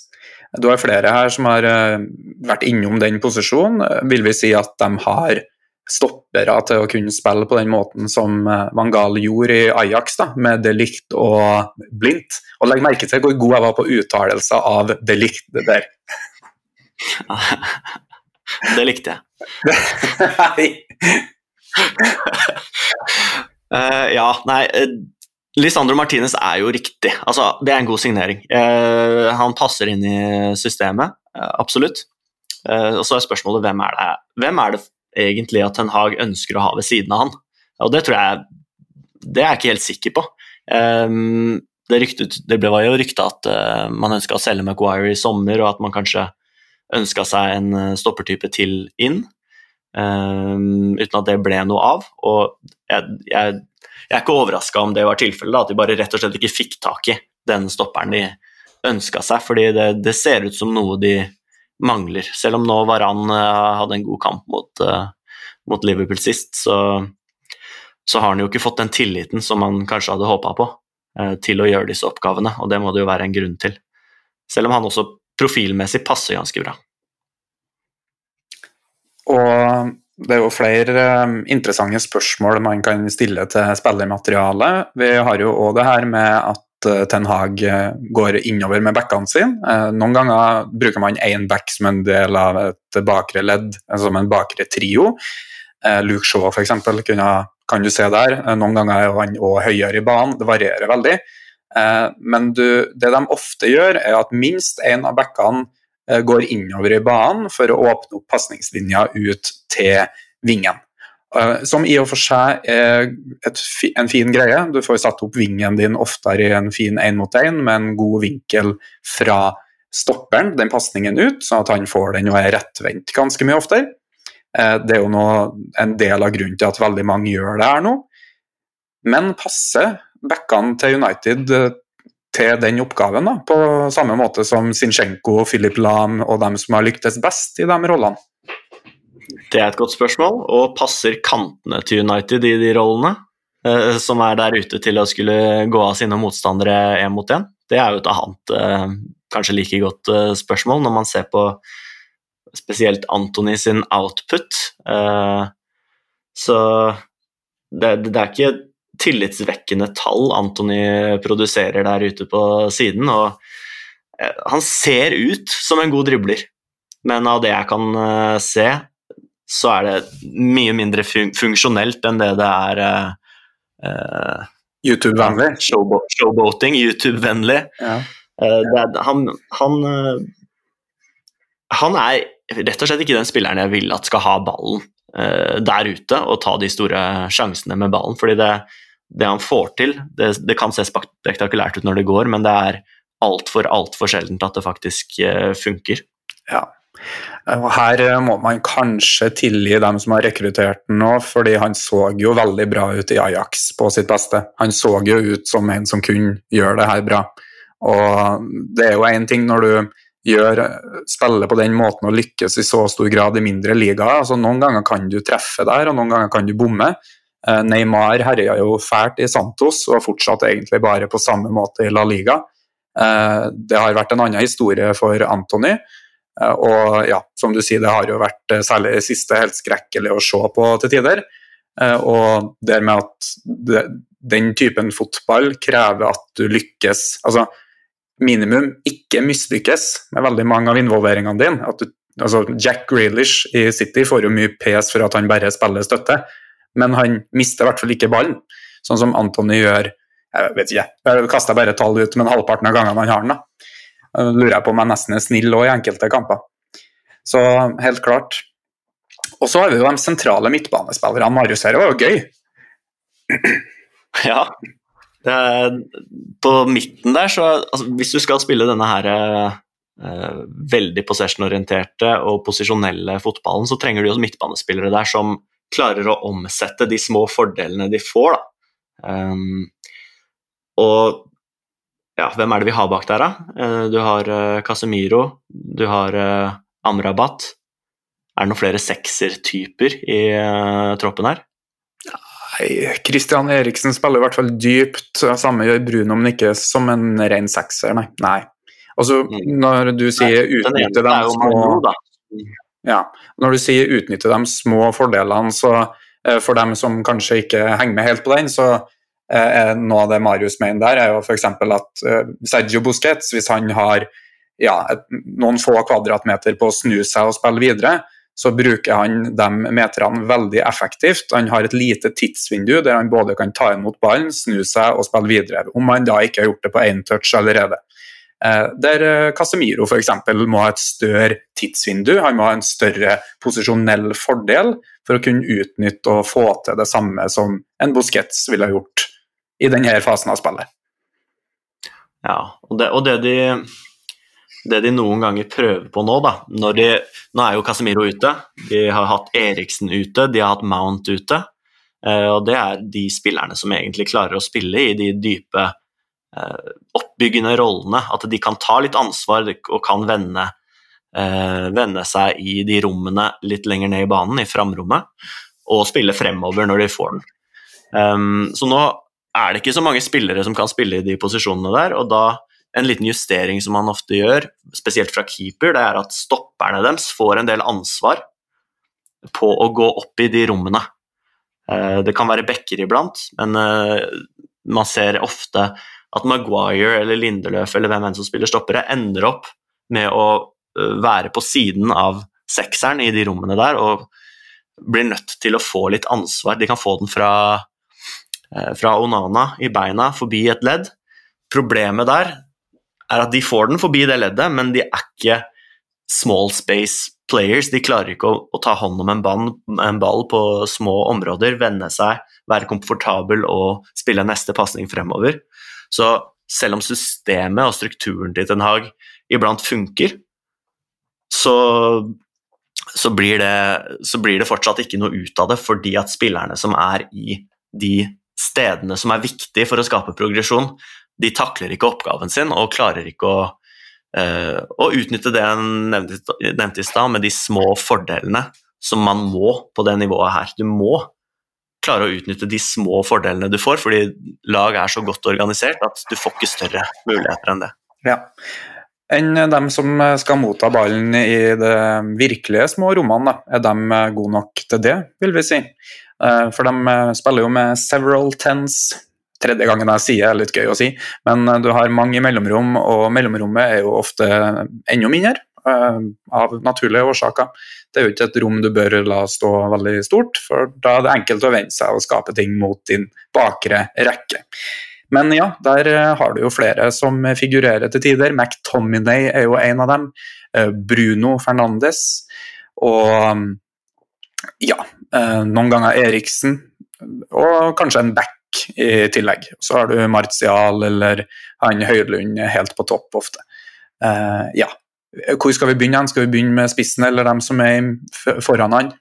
Du har flere her som har uh, vært innom den posisjonen. Vil vi si at de har stoppere til å kunne spille på den måten som Van Gaal gjorde i Ajax, da, med Delict og Blindt. Og legg merke til hvor god jeg var på uttalelser av Delict der. *laughs* det likte jeg. uh, *laughs* ja, nei uh, Lisandro Martinez er jo riktig. Altså, det er en god signering. Uh, han passer inn i systemet, absolutt. og så er spørsmålet hvem er det Hvem er det egentlig at Ten Hag ønsker å ha ved siden av han? Og det tror jeg Det er jeg ikke helt sikker på. det, ryktet, det ble jo rykta at man ønska å selge Maguire i sommer, og at man kanskje ønska seg en eh, stoppertype til inn, um, uten at det ble noe av. Og jeg, jeg, jeg er ikke overraska om det var tilfellet, at de bare rett og slett ikke fikk tak i den stopperen de ønska seg, fordi det, det, ser ut som noe de mangler. Selv om nå Varan uh, hadde en god kamp mot, uh, mot Liverpool sist, så, så, har han jo ikke fått den tilliten som han kanskje hadde håpa på uh, til å gjøre disse oppgavene, og det må det jo være en grunn til. Selv om han også profilmessig passer ganske bra. Og det er jo flere um, interessante spørsmål man kan stille til spillermaterialet. Vi har jo òg det her med at uh, Ten Hag uh, går innover med backene sine. Noen ganger bruker man én back som en del av et bakre ledd, som en bakre trio. Luke Shaw f.eks. kan du se der. Noen ganger er han òg høyere i banen, det varierer veldig. Men du, det de ofte gjør, er at minst én av backene går innover i banen for å åpne opp pasningslinja ut til vingen. Som i og for seg er et, en fin greie. Du får satt opp vingen din oftere i en fin én mot én med en god vinkel fra stopperen, den pasningen ut, sånn at han får den og er rettvendt ganske mye oftere. Eh, det er jo noe, en del av grunnen til at veldig mange gjør det her nå. Men passer backene til United eh, til den oppgaven, da, på samme måte som Zinchenko, Philip Lahm og dem som har lyktes best i de rollene? Det er et godt spørsmål. Og passer kantene til United i de rollene? Eh, som er der ute til å skulle gå av sine motstandere én mot én? Det er jo et annet kanskje like godt eh, spørsmål når man ser på spesielt Antony sin output. Uh, så det, det, er ikke tillitsvekkende tall Antony produserer der ute på siden. og uh, Han ser ut som en god dribler, men av det jeg kan se, så er det mye mindre fun funksjonelt enn det det er YouTube-vennlig? Showboating, YouTube-vennlig. Ja. Eh, er, han, han, uh, han, er rett og slett ikke den spilleren jeg vil at skal ha ballen uh, der ute og ta de store sjansene med ballen. fordi det, det han får til, det, det, kan se spektakulært ut når det går, men det er altfor, altfor sjeldent at det faktisk uh, funker. Ja. Og Her må man kanskje tilgi dem som har rekruttert den nå, fordi han så jo veldig bra ut i Ajax på sitt beste. Han så jo ut som en som kunne gjøre det her bra. Og det er jo én ting når du gjør, spiller på den måten og lykkes i så stor grad i mindre ligaer. Altså, noen ganger kan du treffe der, og noen ganger kan du bomme. Eh, Neymar herja jo fælt i Santos og fortsatt egentlig bare på samme måte i La Liga. Eh, det har vært en annen historie for Antony. Eh, og ja, som du sier, det har jo vært særlig det siste helt skrekkelig å se på til tider. Og det med at den typen fotball krever at du lykkes Altså, minimum ikke mislykkes med veldig mange av involveringene dine. Altså Jack Grealish i City får jo mye pes for at han bare spiller støtte, men han mister i hvert fall ikke ballen, sånn som Antony gjør. Jeg vet ikke, jeg kaster bare tall ut, men halvparten av gangene han har den. da. Lurer jeg på om jeg nesten er snill òg i enkelte kamper. Så helt klart. Og så har vi jo de sentrale midtbanespillerne. Marius her var jo gøy. Ja, på midten der, så altså, Hvis du skal spille denne her eh, veldig possession-orienterte og posisjonelle fotballen, så trenger du jo midtbanespillere der som klarer å omsette de små fordelene de får. Da. Um, og ja, hvem er det vi har bak der, da? Uh, du har uh, Casemiro, du har uh, Amrabat. Er det noen flere seksertyper i troppen her? Nei, Christian Eriksen spiller i hvert fall dypt. Samme gjør Bruno, men ikke som en ren sekser, nei. nei. Altså, mm. når du sier utnytte de små ja, Når du sier utnytte de små fordelene, så eh, for dem som kanskje ikke henger med helt på den, så eh, er noe av det Marius mener der, er jo f.eks. at eh, Sergio Busquets, hvis han har ja, noen få kvadratmeter på å snu seg og spille videre, så bruker han de meterne veldig effektivt. Han har et lite tidsvindu der han både kan ta imot ballen, snu seg og spille videre, om han da ikke har gjort det på én touch allerede. Eh, der eh, Casemiro f.eks. må ha et større tidsvindu, han må ha en større posisjonell fordel for å kunne utnytte og få til det samme som en Busquets ville ha gjort i denne fasen av spillet. Ja, og det, og det de det de noen ganger prøver på nå, da de, Nå er jo Casemiro ute, de har hatt Eriksen ute, de har hatt Mount ute. Eh, og det er de spillerne som egentlig klarer å spille i de dype, oppbyggende rollene. At de kan ta litt ansvar og kan vende, eh, vende seg i de rommene litt lenger ned i banen, i framrommet, og spille fremover når de får den. Så nå er det ikke så mange spillere som kan spille i de posisjonene der, og da en liten justering som man ofte gjør, spesielt fra keeper, det er at stopperne deres får en del ansvar på å gå opp i de rommene. Eh, det kan være bekker iblant, men eh, man ser ofte at Maguire eller Lindeløf eller hvem enn som spiller stoppere, ender opp med å være på siden av sekseren i de rommene der og blir nødt til å få litt ansvar. De kan få den fra, fra Onana i beina forbi et ledd, problemet der er at de får den forbi det leddet, men de er ikke small space players. De klarer ikke å, å ta hånd om en ball, en ball, på små områder, vende seg, være komfortabel og spille neste pasning fremover. Så selv om systemet og strukturen til Ten Hag iblant funker, så, så, blir det, så blir det fortsatt ikke noe ut av det, fordi at spillerne som er i de stedene som er viktige for å skape progresjon, de takler ikke oppgaven sin og klarer ikke å, uh, å utnytte det jeg nevnte, nevnte i stad, med de små fordelene som man må på det nivået her. Du må klare å utnytte de små fordelene du får, fordi lag er så godt organisert at du får ikke større muligheter enn det. Ja. Enn dem som skal motta ballen i de virkelige små rommene, da. er de gode nok til det, vil vi si? Eh, for de spiller jo med several tens. Tredje gangen jeg sier er litt gøy å si, men du har mange mellomrom, og mellomrommet er jo ofte enda mindre. Eh, av naturlige årsaker. Det er jo ikke et rom du bør la stå veldig stort, for da er det enkelt å vende seg og skape ting mot din bakre rekke. Men ja, der eh, har du jo flere som figurerer til tider. McTominay er jo en av dem. Eh, Bruno Fernandes. Og ja, noen ganger Eriksen. Og kanskje en back i tillegg. Så har du Martial eller han Høydlund helt på topp ofte. ja, hvor skal vi begynne? Skal vi begynne med spissen eller dem som er foran han?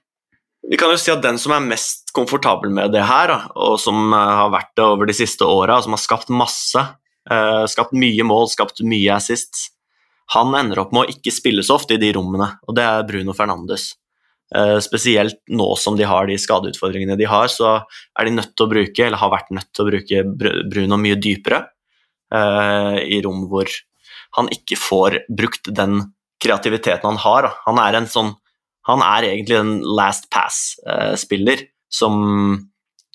Vi kan jo si at Den som er mest komfortabel med det her, og som eh, har vært det over de siste åra, som har skapt masse, eh, skapt mye mål, skapt mye assist, han ender opp med å ikke spille så ofte i de rommene, og det er Bruno Fernandes. Eh, spesielt nå som de har de skadeutfordringene de har, så er de nødt til å bruke, eller har vært nødt til å bruke Bruno mye dypere i rom hvor han ikke får brukt den kreativiteten han har. Han er, sånn, han er egentlig en last pass-spiller som,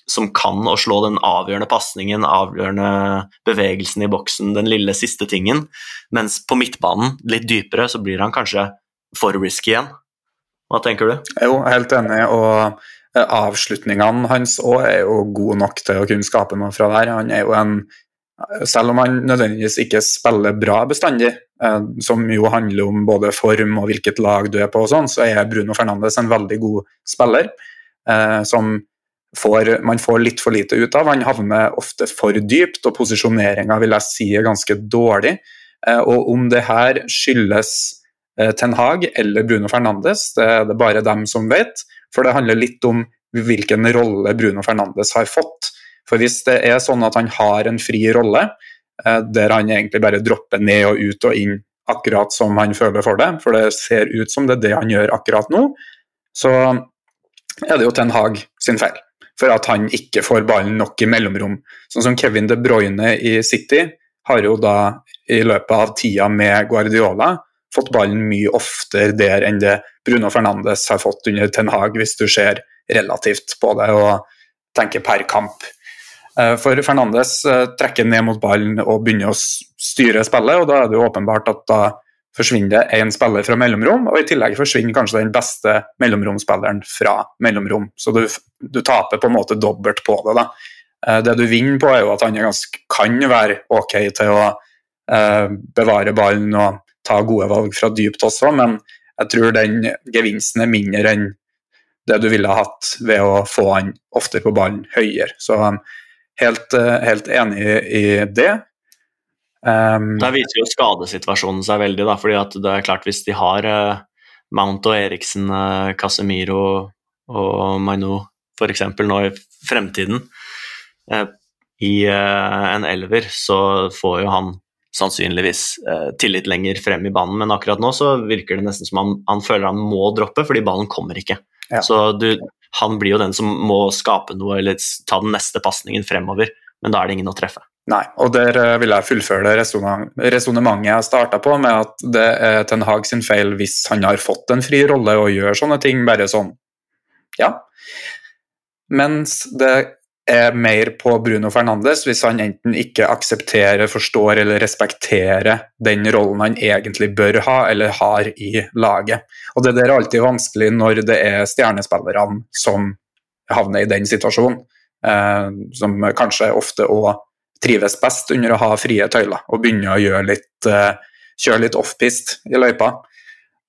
som, kan å slå den avgjørende pasningen, avgjørende bevegelsen i boksen, den lille siste tingen. Mens på midtbanen, litt dypere, så blir han kanskje for risky igjen. Hva tenker du? Jo, helt enig. og eh, Avslutningene hans òg er jo gode nok til å kunne skape noe fra der. Han er jo en selv om han nødvendigvis ikke spiller bra bestandig, eh, som jo handler om både form og hvilket lag du er på, og sånn, så er Bruno Fernandes en veldig god spiller. Eh, som får, man får litt for lite ut av. Han havner ofte for dypt, og posisjoneringa vil jeg si er ganske dårlig. Eh, og om det her skyldes Ten Hag eller Bruno Fernandes, det er det bare dem som vet. For det handler litt om hvilken rolle Bruno Fernandes har fått. For hvis det er sånn at han har en fri rolle, eh, der han egentlig bare dropper ned og ut og inn akkurat som han føler for det, for det ser ut som det er det han gjør akkurat nå, så er det jo Ten Hag sin feil. For at han ikke får ballen nok i mellomrom. Sånn som Kevin De Bruyne i City har jo da i løpet av tida med Guardiola fått ballen mye oftere der enn det Bruno Fernandes har fått under Ten Hag, hvis du ser relativt på det og tenker per kamp. Eh, for Fernandes eh, trekker ned mot ballen og begynner å styre spillet, og da er det jo åpenbart at da forsvinner det én spiller fra mellomrom, og i tillegg forsvinner kanskje den beste mellomromspilleren fra mellomrom. Så du, du taper på en måte dobbelt på det. da. Eh, det du vinner på, er jo at han ganske, kan være ok til å eh, bevare ballen og ta gode valg fra dypt også, men jeg tror den gevinsten er mindre enn det du ville hatt ved å få han oftere på ballen høyere. Så Helt, eh, helt enig i det. Um, Der viser jo skadesituasjonen seg veldig, da, fordi at det er klart hvis de har uh, Mount og Eriksen, uh, Casemiro og Maino f.eks. nå i fremtiden uh, i en elver, så får jo han sannsynligvis tillit lenger frem i banen, men akkurat nå så virker det nesten som han, han føler han må droppe, fordi ballen kommer ikke. Ja. Så du, han blir jo den som må skape noe eller ta den neste pasningen fremover, men da er det ingen å treffe. Nei, og der eh, vil jeg fullføre resonnementet jeg starta på, med at det er Ten Hag sin feil hvis han har fått en fri rolle og gjør sånne ting bare sånn. Ja. Mens det er mer på Bruno Fernandes hvis han enten ikke aksepterer, forstår eller respekterer den rollen han egentlig bør ha eller har i laget. Og Det der er alltid vanskelig når det er stjernespillerne som havner i den situasjonen, eh, som kanskje ofte òg trives best under å ha frie tøyler og begynne å litt, eh, kjøre litt offpist i løypa.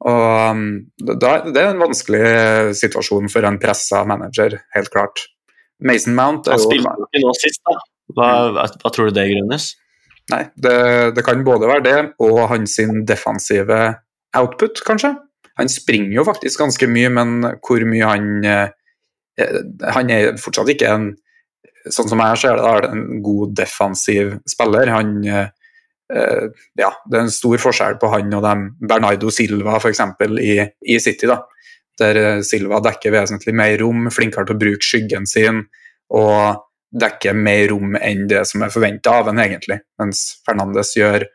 Og um, da, Det er en vanskelig situasjon for en pressa manager, helt klart. Mason Mount jo Han spilte ikke nå sist, da. Hva, hva, tror du det grunnes? Nei, det, det, kan både være det og hans defensive output, kanskje. Han springer jo faktisk ganske mye, men hvor mye han eh, Han er fortsatt ikke en Sånn som jeg ser det, er det en god defensiv spiller. Han eh, Ja, det er en stor forskjell på han og dem Bernardo Silva f.eks. I, i City, da. Der eh, Silva dekker vesentlig mer rom, flinkere til å bruke skyggen sin. og dekker mer rom enn det som er forventa av en egentlig. Mens Fernandes gjør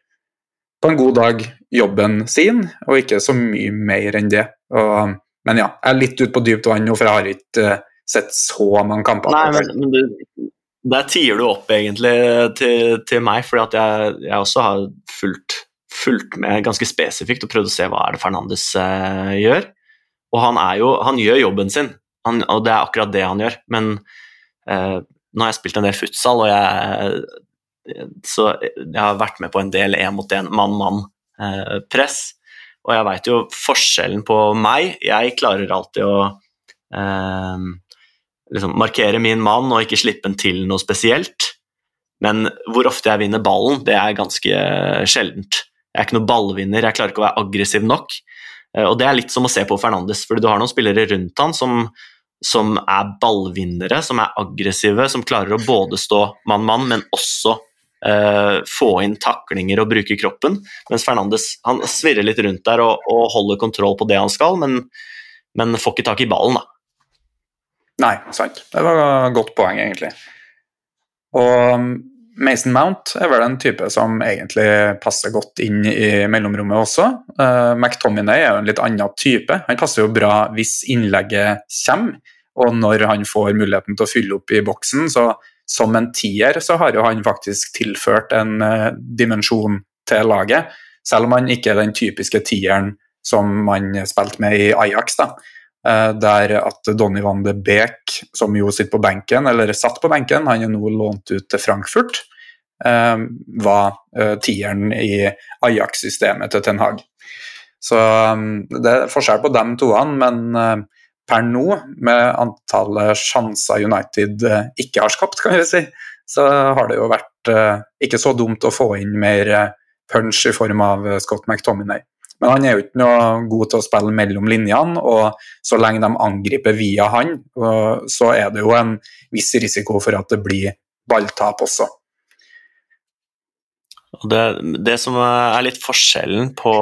på en god dag jobben sin, og ikke så mye mer enn det. Og, men ja, jeg er litt ute på dypt vann nå, for jeg har ikke uh, sett så mange kamper. Nei, men, men du, Der tier du opp egentlig til, til meg, at jeg, jeg også har fulgt, fulgt, med ganske spesifikt og prøvd å se hva er det Fernandes eh, gjør. Og han, jo, han gjør jobben sin, han, og det er akkurat det han gjør. Men eh, nå har jeg spilt en del futsal, og jeg så jeg har vært med på en del én mot én, mann-mann-press. Og jeg veit jo forskjellen på meg. Jeg klarer alltid å eh, liksom markere min mann og ikke slippe den til noe spesielt. Men hvor ofte jeg vinner ballen, det er ganske sjeldent. Jeg er ikke noen ballvinner, jeg klarer ikke å være aggressiv nok. Eh, og det er litt som å se på Fernandes, fordi du har noen spillere rundt han som som er ballvinnere, som er aggressive, som klarer å både stå mann-mann, men også uh, få inn taklinger og bruke kroppen. Mens Fernandes han svirrer litt rundt der og, og holder kontroll på det han skal, men, men, får ikke tak i ballen, da. Nei, sant. Det var et godt poeng, egentlig. Og Mason Mount er vel en type som egentlig passer godt inn i mellomrommet også. Uh, McTominay er jo en litt annen type. Han passer jo bra hvis innlegget kommer, og når han får muligheten til å fylle opp i boksen. Så som en tier så har jo han faktisk tilført en uh, dimensjon til laget, selv om han ikke er den typiske tieren som man spilte med i Ajax. da. Uh, der at Donny van de Beek, som jo sitter på benken, eller satt på benken, han er nå lånt ut til Frankfurt, uh, var tieren i Ajax-systemet til Ten Hag. Så det er forskjell på dem toene, men per nå, med antallet sjanser United eh, ikke har skapt, kan vi si, så har det jo vært eh, ikke så dumt å få inn mer eh, punch i form av Scott McTominay. Men han er jo ikke noe god til å spille mellom linjene, og så lenge de angriper via han, så er det jo en viss risiko for at det blir balltap også. Det, det som er litt forskjellen på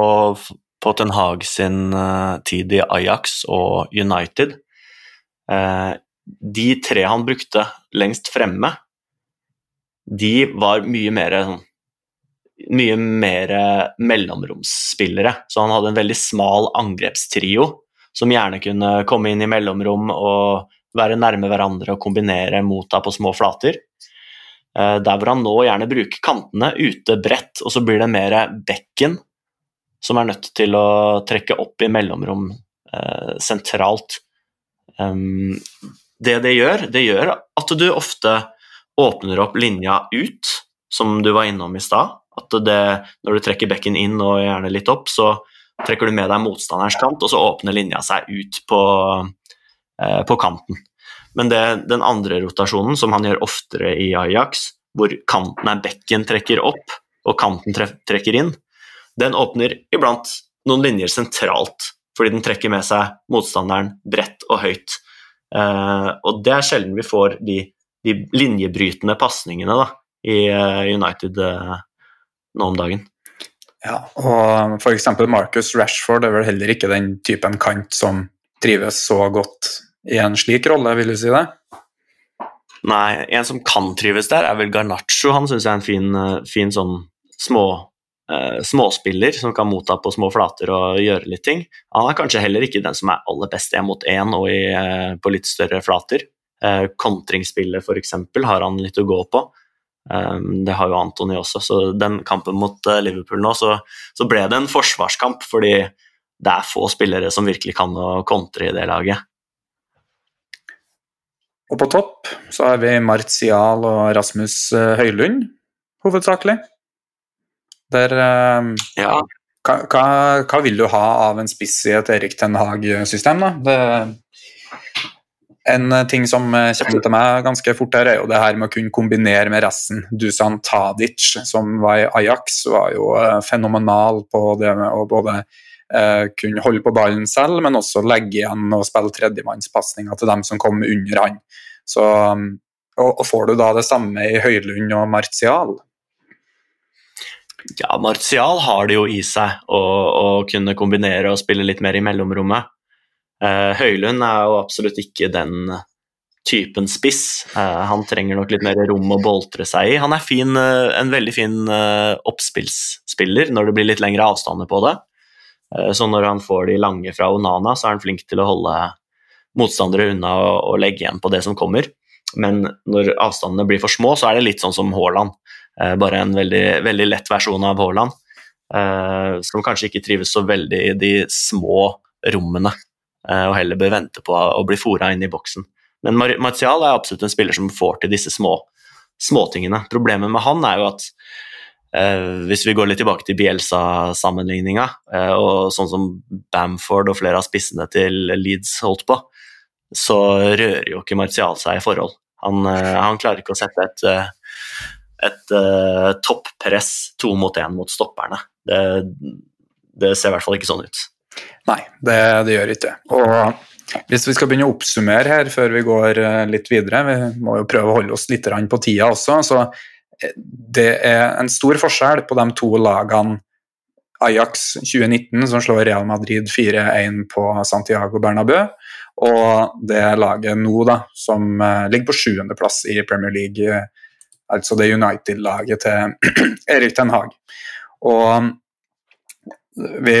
på Ten Hag sin uh, tid i Ajax og United. Uh, de tre han brukte lengst fremme, de var mye mer sånn mye mer mellomromsspillere. Så han hadde en veldig smal angrepstrio som gjerne kunne komme inn i mellomrom og være nærme hverandre og kombinere mota på små flater. Eh, der hvor han nå gjerne bruker kantene ute bredt, og så blir det mer bekken som er nødt til å trekke opp i mellomrom eh, sentralt. Det det gjør, det gjør at du ofte åpner opp linja ut, som du var innom i stad. At det, når du trekker bekken inn og gjerne litt opp, så trekker du med deg motstanderens kant, og så åpner linja seg ut på, eh, på kanten. Men det, den andre rotasjonen, som han gjør oftere i Ajax, hvor kanten er bekken trekker opp og kanten trekker inn, den åpner iblant noen linjer sentralt, fordi den trekker med seg motstanderen bredt og høyt. Eh, og det er sjelden vi får de, de linjebrytende pasningene i uh, United uh, nå om dagen. Ja, og f.eks. Marcus Rashford er vel heller ikke den typen kant som trives så godt i en slik rolle, vil du si det? Nei, en som kan trives der, er vel Garnaccio. Han syns jeg er en fin, fin sånn små eh, småspiller som kan motta på små flater og gjøre litt ting. Han er kanskje heller ikke den som er aller best én mot én og i, eh, på litt større flater. Eh, Kontringsspillet f.eks. har han litt å gå på. Um, det har jo Antony også, så den kampen mot uh, Liverpool nå, så, så, ble det en forsvarskamp, fordi det er få spillere som virkelig kan å kontre i det laget. Og på topp så har vi Martial og Rasmus uh, Høylund. hovedsakelig. Der uh, ja. hva, hva, hva, vil du ha av en spiss i et Erik Ten Hag-system, da? Det, en ting som kommer til meg ganske fort, her er jo det her med å kunne kombinere med resten. Dusan Tadic, som var i Ajax, var jo fenomenal på det med å både eh, kunne holde på ballen selv, men også legge igjen og spille tredjemannspasninger til dem som kom under han. Så, og, og, får du da det samme i Høylund og Martial? Ja, Martial har det jo i seg å kunne kombinere og spille litt mer i mellomrommet. Eh, Høylund er jo absolutt ikke den typen spiss. Uh, han trenger nok litt mer rom å boltre seg i. Han er fin, uh, en veldig fin oppspillsspiller når det blir litt lengre avstander på det. Eh, så når han får de lange fra Onana, så er han flink til å holde motstandere unna og legge igjen på det som kommer. Men når avstandene blir for små, så er det litt sånn som Haaland. Eh, bare en veldig, veldig lett versjon av Haaland. Eh, som kanskje ikke trives så veldig i de små rommene, og heller bør vente på å bli fora inn i boksen. Men Martial er absolutt en spiller som får til disse små småtingene. Problemet med han er jo at Eh, hvis vi går litt tilbake til Bielsa-sammenligninga, eh, og sånn som Bamford og flere av spissene til Leeds holdt på, så rører jo ikke Martial seg i forhold. Han, eh, han klarer ikke å sette et, et, et toppress to mot én mot stopperne. Det, det, ser i hvert fall ikke sånn ut. Nei, det, det gjør ikke. Og hvis vi skal begynne å oppsummere her før vi går litt videre, vi må jo prøve å holde oss litt på tida også, så det er en stor forskjell på de to lagene Ajax 2019, som slår Real Madrid 4-1 på Santiago Bernabeu, og det laget nå, da, som uh, ligger på sjuendeplass i Premier League, altså det United-laget til *clears throat* Erik Ten Hag. Og vi,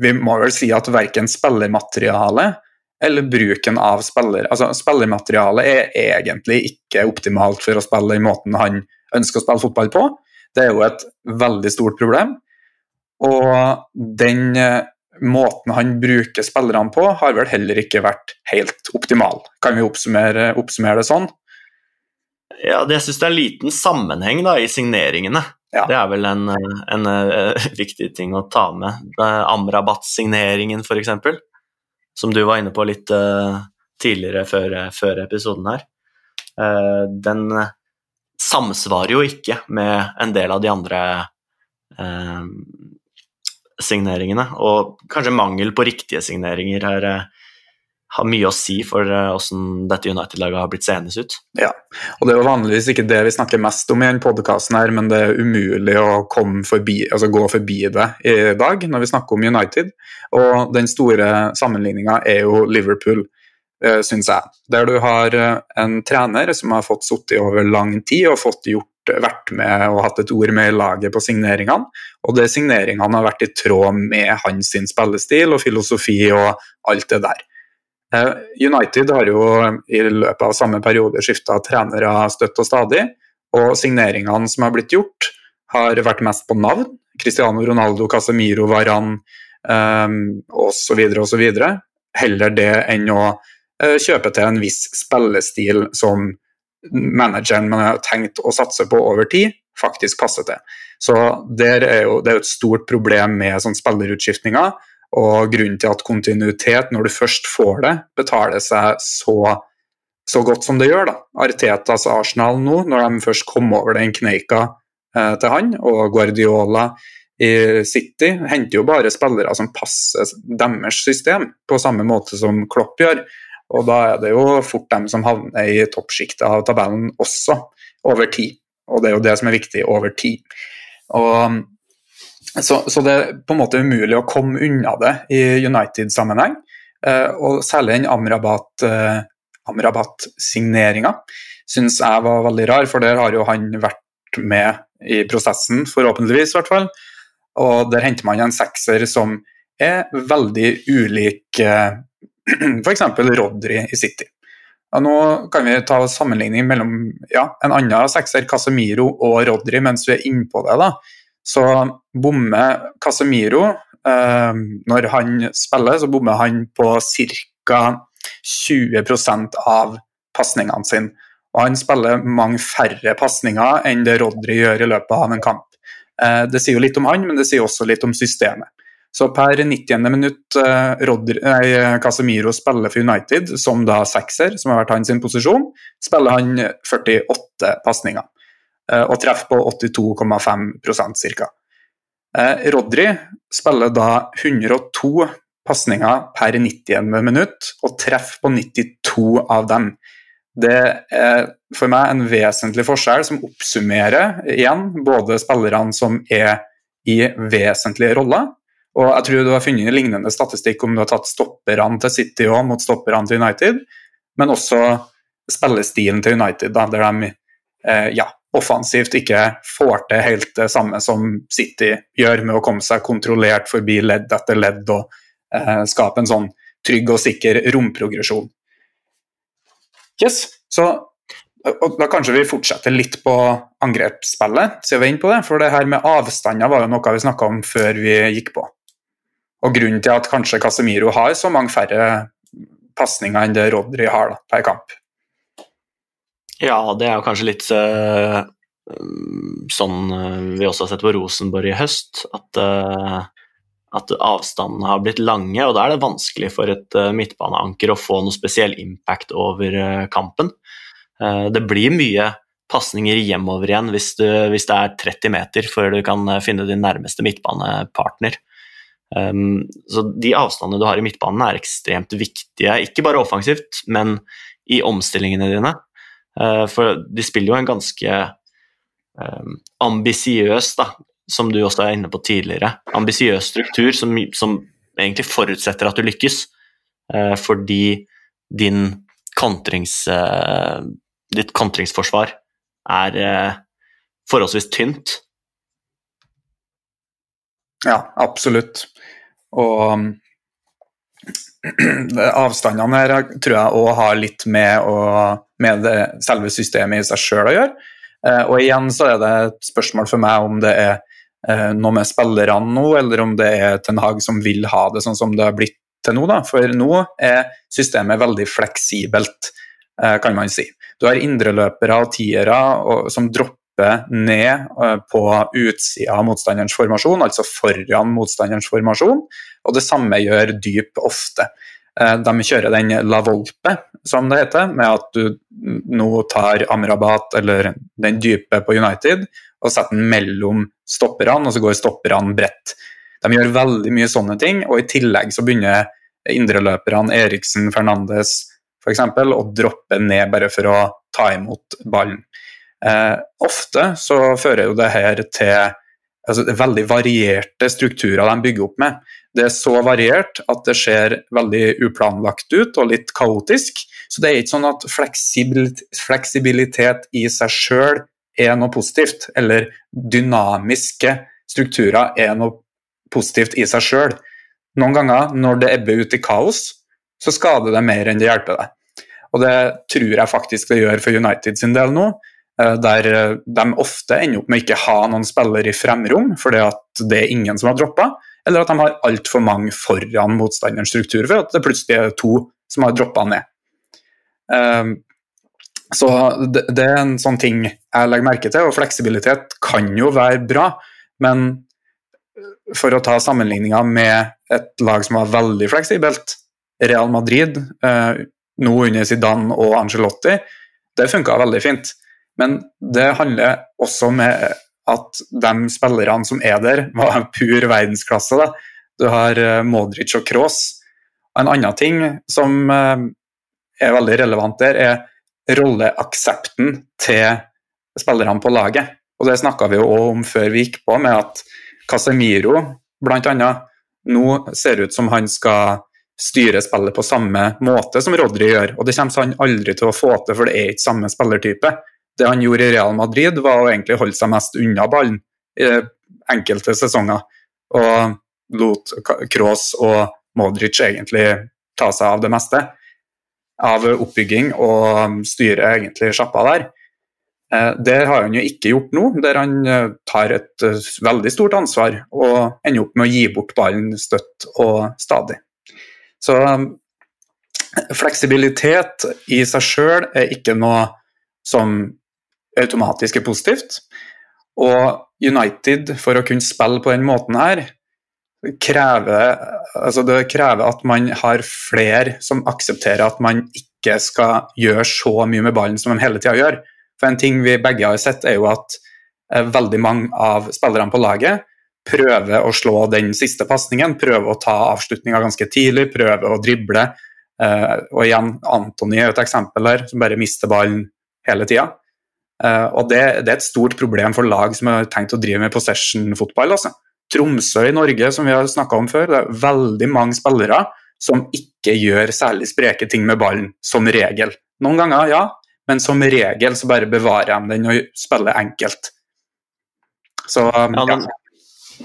vi, må vel si at verken spillermaterialet eller bruken av spiller Altså, spillermaterialet er egentlig ikke optimalt for å spille den måten han ønsker å spille fotball på. Det er jo et veldig stort problem. Og den eh, måten han bruker spillerne på, har vel heller ikke vært helt optimal. Kan vi oppsummere, oppsummere det sånn? Ja, det, jeg syns det er liten sammenheng da, i signeringene. Ja. Det er vel en, en, en, eh, *laughs* viktig ting å ta med. Amrabat-signeringen, f.eks., som du var inne på litt uh, tidligere før, før, episoden her. Uh, den samsvarer jo ikke med en del av de andre uh, signeringene. Og kanskje mangel på riktige signeringer her eh, har mye å si for hvordan eh, dette United-laget har blitt seende ut. Ja, og det er jo vanligvis ikke det vi snakker mest om i denne podkasten, men det er umulig å forbi, altså gå forbi det i dag når vi snakker om United. Og den store sammenligninga er jo Liverpool. Eh, syns jeg. Der du har eh, en trener som har fått sittet over lang tid og fått gjort, vært med og hatt et ord med i laget på signeringene. Og det signeringene har vært i tråd med hans spillestil og filosofi og alt det der. United har jo i løpet av samme periode skifta trenere støtt og stadig, og signeringene som har blitt gjort, har vært mest på navn. Cristiano Ronaldo, Casemiro, Varan um, osv. osv. Heller det enn å Eh, kjøpe til en viss spillestil som manageren man har tenkt å satse på over tid, faktisk passer til. Så er jo, Det er jo et stort problem med sånn spillerutskiftninger. Og grunnen til at kontinuitet, når du først får det, betaler seg så, så godt som det gjør. da. Artetas Arsenal nå, når de først kom over den kneika eh, til han, og Guardiola i City henter jo bare spillere som passer deres system, på samme måte som Klopp gjør. Og da er det jo fort dem som havner i toppsjiktet av tabellen også, over tid. Og det er jo det som er viktig, over tid. Og, så, så, det er på en måte umulig å komme unna det i United-sammenheng. Eh, og særlig den Amrabat, eh, Amrabat-signeringa syns jeg var veldig rar, for der har jo han vært med i prosessen, forhåpentligvis i hvert fall. Og der henter man en sekser som er veldig ulik eh, f.eks. Rodri i City. Ja, nå kan vi ta sammenligning mellom ja, en annen sekser, Casemiro og Rodri, mens vi er innpå det. da. Så bommer Casemiro eh, Når han spiller, så bommer han på ca. 20% av pasningene sine. Og han spiller mange færre pasninger enn det Rodri gjør i løpet av en kamp. Eh, det sier jo litt om han, men det sier også litt om systemet. Så per 90. minutt eh, Rodri, nei, Casemiro spiller for United som da sekser, som har vært hans posisjon, spiller han 48 pasninger. Eh, og treffer på 82,5% ca. Rodri spiller da 102 pasninger per 90. minutt, og treffer på 92 av dem. Det er for meg en vesentlig forskjell som oppsummerer igjen både spillerne som er i vesentlige roller, og jeg tror du har funnet lignende statistikk om du har tatt stopperne til City og mot stopperne til United, men også spillestilen til United, da, der de eh, ja, offensivt ikke får til helt det samme som City gjør, med å komme seg kontrollert forbi ledd etter ledd og eh, skape en sånn trygg og sikker romprogresjon. Yes, så og Da kanskje vi fortsetter litt på angrepsspillet, siden vi er inne på det. For det her med avstander var jo noe vi snakka om før vi gikk på. Og grunnen til at kanskje Casemiro har så mange færre pasninger enn det Rodri har da, per kamp. Ja, det er jo kanskje litt uh, sånn uh, vi også har sett på Rosenborg i høst. At, uh, at avstandene har blitt lange, og da er det vanskelig for et midtbaneanker å få noe spesiell impact over kampen. det blir mye pasninger hjemover igjen hvis, du, hvis, det er 30 meter før du kan finne din nærmeste midtbanepartner. Um, så de avstandene du har i midtbanen er ekstremt viktige, ikke bare offensivt, men i omstillingene dine. Uh, for de spiller jo en ganske um, ambisiøs, da, som du også er inne på tidligere, ambisiøs struktur som, som, egentlig forutsetter at du lykkes, uh, fordi din kontrings, uh, ditt kontringsforsvar er forholdsvis tynt. Ja, absolutt. Og *clears throat* avstandene her tror jeg òg har litt med, å, med det, selve systemet i seg sjøl å gjøre. Eh, og igjen så er det et spørsmål for meg om det er eh, noe med spillerne nå, eller om det er Ten Hag som vil ha det sånn som det har blitt til nå. Da. For nå er systemet veldig fleksibelt, eh, kan man si. Du har indreløpere og tiere som dropper ned på utsida av motstanderens formasjon, altså foran motstanderens formasjon. Og det samme gjør dyp ofte. Eh, de kjører den la volpe, som det heter, med at du nå tar Amrabat eller den dype på United og setter den mellom stopperne, og så går stopperne bredt. De gjør veldig mye sånne ting, og i tillegg så begynner indreløperne Eriksen, Fernandes f.eks. å droppe ned bare for å ta imot ballen. Eh, ofte så fører jo det her til altså, veldig varierte strukturer de bygger opp med. Det er så variert at det ser veldig uplanlagt ut og litt kaotisk. Så det er ikke sånn at fleksibilitet i seg sjøl er noe positivt, eller dynamiske strukturer er noe positivt i seg sjøl. Noen ganger, når det ebber ut i kaos, så skader det mer enn det hjelper deg. Og det tror jeg faktisk det gjør for United sin del nå. Eh, der eh, de ofte ender opp med ikke ha noen spiller i fremrom fordi at det er ingen som har droppa, eller at de har altfor mange foran motstanderens struktur for at det plutselig er to som har droppa ned. Eh, så det er en sånn ting jeg legger merke til, og fleksibilitet kan jo være bra, men for å ta sammenligninga med et lag som var veldig fleksibelt, Real Madrid, nå under Zidane og Angelotti, det funka veldig fint. Men det handler også om at de spillerne som er der, var pur verdensklasse. Da. Du har eh, Modric og Kroos. En annen ting som eh, er veldig relevant der, er rolleaksepten til spillerne på laget. Og Det snakka vi jo om før vi gikk på, med at Casemiro bl.a. nå ser ut som han skal styre spillet på samme måte som Rodri gjør. Og det kommer han aldri til å få til, for det er ikke samme spillertype. Det han gjorde i Real Madrid, var å egentlig holde seg mest unna ballen i enkelte sesonger. Og lot Kroos og Modric egentlig ta seg av det meste av oppbygging og styre egentlig sjappa der. Eh, det har han jo ikke gjort nå, der han eh, tar et eh, veldig stort ansvar og ender opp med å gi bort ballen støtt og stadig. Så fleksibilitet i seg sjøl er ikke noe som automatisk er positivt. Og United, for å kunne spille på den måten her, krever, altså det krever at man har flere som aksepterer at man ikke skal gjøre så mye med ballen som de hele tida gjør. For en ting vi begge har sett, er jo at eh, veldig mange av spillerne på laget prøver å slå den siste pasningen, prøver å ta avslutninga ganske tidlig, prøver å drible. Eh, og igjen, Antony er et eksempel der, som bare mister ballen hele tida. Eh, og det, det, er et stort problem for lag som har tenkt å drive med possession-fotball. altså. Tromsø i Norge, som vi har snakka om før, det er veldig mange spillere som ikke gjør særlig spreke ting med ballen, som regel. Noen ganger, ja, men som regel så bare bevarer de den og spiller enkelt. Så, ja, den,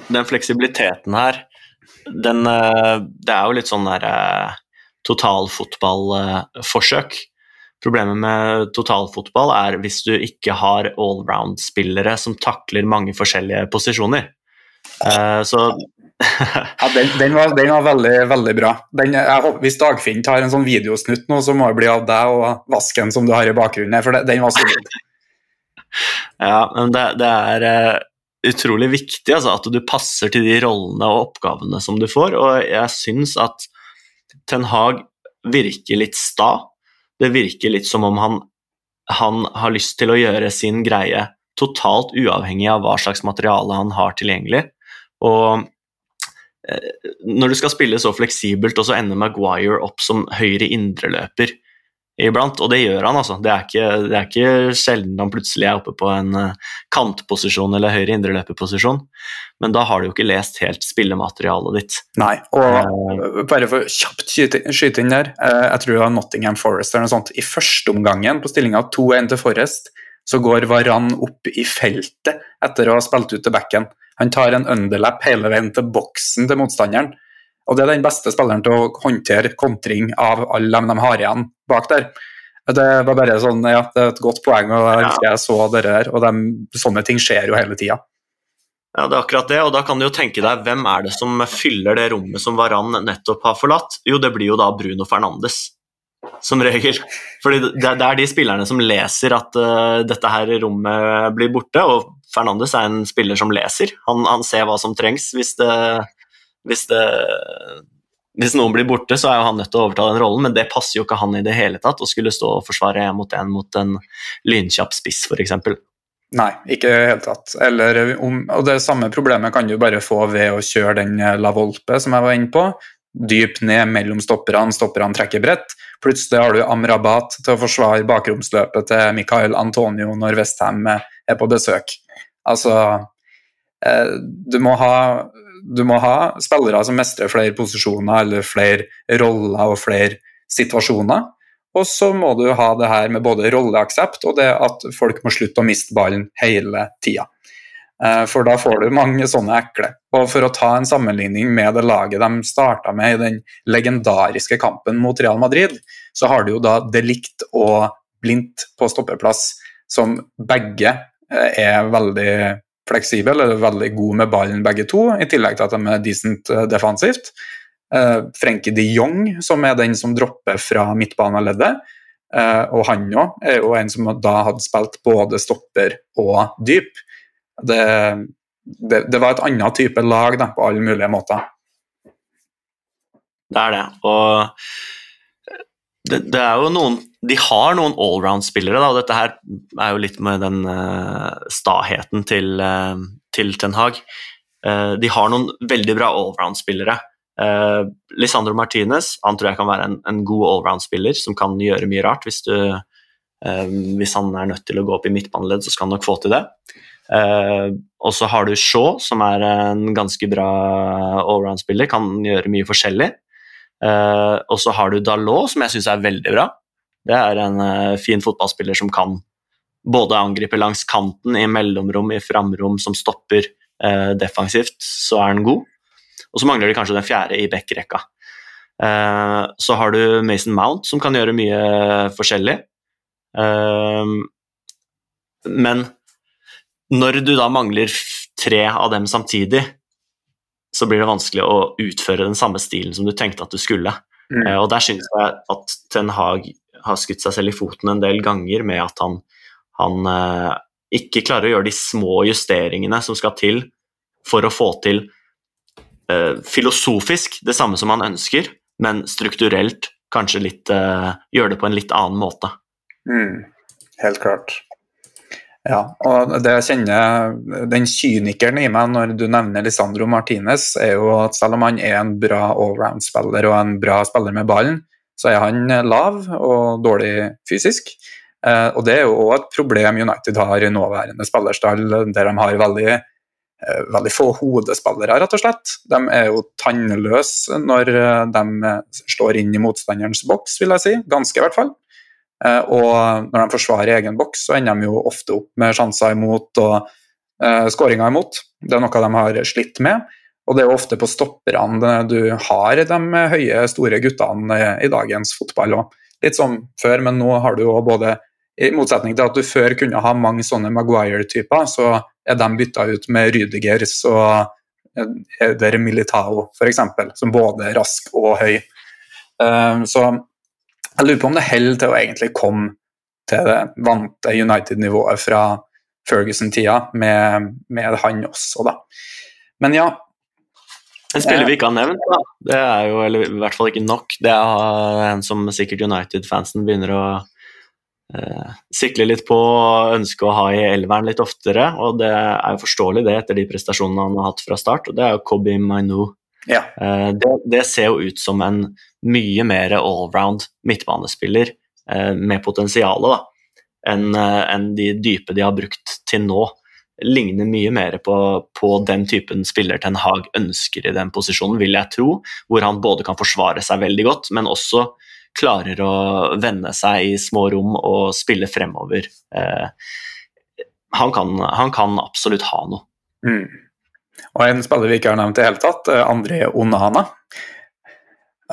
den, fleksibiliteten her, den eh, Det er jo litt sånn der eh, totalfotballforsøk. Problemet med totalfotball er hvis du ikke har allround-spillere som takler mange forskjellige posisjoner. Uh, så *laughs* ja, den, den, var, den, var, veldig, veldig bra. Den, håper, hvis Dagfinn tar en sånn videosnutt nå, så må det bli av deg og vasken som du har i bakgrunnen, for det, den var solid. *laughs* ja, men det, det er uh, utrolig viktig altså, at du passer til de rollene og oppgavene som du får, og jeg syns at Ten Hag virker litt sta. Det virker litt som om han, han har lyst til å gjøre sin greie totalt uavhengig av hva slags materiale han har tilgjengelig. Og eh, når du skal spille så fleksibelt, og så ender Maguire opp som høyre indreløper iblant, og det gjør han, altså. Det er ikke, det er ikke sjelden han plutselig er oppe på en eh, kantposisjon eller høyre indreløperposisjon, men da har du jo ikke lest helt spillematerialet ditt. Nei, og uh, bare for kjapt skyte inn der, uh, jeg tror det var Nottingham Forest eller noe sånt. I første omgangen på stillinga 2-1 til Forest, så går Varan opp i feltet etter å ha spilt ut til bekken. Han tar en underlap hele veien til boksen til motstanderen. Og det er den beste spilleren til å håndtere kontring av alle dem de har igjen bak der. Det var bare sånn, ja, det er et godt poeng, og jeg husker jeg så det der. Og de, sånne ting skjer jo hele tida. Ja, det er akkurat det, og da kan du jo tenke deg hvem er det som fyller det rommet som Varan nettopp har forlatt? Jo, det blir jo da Bruno Fernandes som regel. Fordi det, er de spillerne som leser at uh, dette her rommet blir borte, og Fernandes er en spiller som leser. Han, han ser hva som trengs. Hvis, det, hvis, det, hvis noen blir borte, så er jo han nødt til å overta den rollen, men det passer jo ikke han i det hele tatt, å skulle stå og forsvare én mot én mot en lynkjapp spiss, f.eks. Nei, ikke i det hele tatt. Eller om, og Det samme problemet kan du bare få ved å kjøre den La Volpe som jeg var inne på Dyp ned mellom stopperne, stopperne trekker bredt. Plutselig har du Amrabat til å forsvare bakromsløpet til Mikael Antonio når Westham er på besøk. Altså eh, du må, ha, du må ha spillere som mestrer flere posisjoner eller flere roller og flere situasjoner. Og så må du ha det her med både rolleaksept og det at folk må slutte å miste ballen hele tida. Eh, for da får du mange sånne ekle. Og For å ta en sammenligning med det laget de starta med i den legendariske kampen mot Real Madrid, så har du jo da Delict og Blindt på stoppeplass, som begge eh, er veldig fleksible, eller veldig gode med ballen begge to, i tillegg til at de er decent defensivt. defensivt. Frenkie de Jong, som er den som dropper fra midtbaneleddet. Og han òg er jo en som da hadde spilt både stopper og dyp. Det, det, det, var et annet type lag da, på alle mulige måter. Det er det. Og det, det er jo noen De har noen allround-spillere, og Dette her er jo litt med den uh, staheten til, uh, til Ten Hag. Uh, de har noen veldig bra allround-spillere. Uh, Lisandro Martinez han tror jeg kan være en, en god allround-spiller som kan gjøre mye rart. Hvis, du, hvis han er nødt til å gå opp i midtbaneledd, så skal han nok få til det. Og så har du Shaw, som er en ganske bra allround-spiller, kan gjøre mye forskjellig. Uh, og så har du Dalot, som jeg syns er veldig bra. Det er en uh, fin fotballspiller som kan både angripe langs kanten, i mellomrom, i framrom, som stopper defensivt, så er han god. Og så mangler de kanskje den fjerde i backrekka. så har du Mason Mount, som kan gjøre mye forskjellig. men når du da mangler tre av dem samtidig, så blir det vanskelig å utføre den samme stilen som du tenkte at du skulle. Mm. Uh, og der syns jeg at Ten Hag har skutt seg selv i foten en del ganger med at han han eh, ikke klarer å gjøre de små justeringene som skal til for å få til eh, filosofisk det samme som han ønsker, men strukturelt kanskje litt eh, gjøre det på en litt annen måte. Mm, helt klart. Ja, og det jeg kjenner, Den kynikeren i meg når du nevner Lisandro Martinez, er jo at selv om han er en bra allround-spiller og en bra spiller med ballen, så er han lav og dårlig fysisk. Eh, og Det er jo òg et problem United har i nåværende spillerstall, der de har veldig, eh, veldig få hodespillere, rett og slett. De er jo tannløse når eh, de står inn i motstanderens boks, vil jeg si. Ganske, i hvert fall. Og når de forsvarer egen boks, så ender de jo ofte opp med sjanser imot og uh, skåringer imot. Det er noe de har slitt med. Og det er jo ofte på stopperne du har de høye, store guttene i dagens fotball Og Litt som før, men nå har du jo både i motsetning til at du før kunne ha mange sånne Maguire-typer, så er de bytta ut med Rüdigers og Eder Militao f.eks., som både er rask og høy. Så jeg lurer på om det holder til å egentlig komme til det vante United-nivået fra Ferguson-tida, med, med, han også, da. Men ja. En spiller vi ikke har nevnt, da. det er jo eller i hvert fall ikke nok. Det er en som sikkert United-fansen begynner å eh, sikle litt på og ønske å ha i elveren litt oftere. Og det er jo forståelig det etter de prestasjonene han har hatt fra start, og det er jo Kobi Mainu. Ja. Eh, det, det, ser jo ut som en mye mer allround midtbanespiller eh, med potensial enn eh, en de dype de har brukt til nå. Ligner mye mer på, på den typen spiller Ten Hag ønsker i den posisjonen, vil jeg tro. Hvor han både kan forsvare seg veldig godt, men også klarer å vende seg i små rom og spille fremover. Eh, han, kan, han, kan, absolutt ha noe. Mm. Og en spiller vi ikke har nevnt i det hele tatt, André Onana.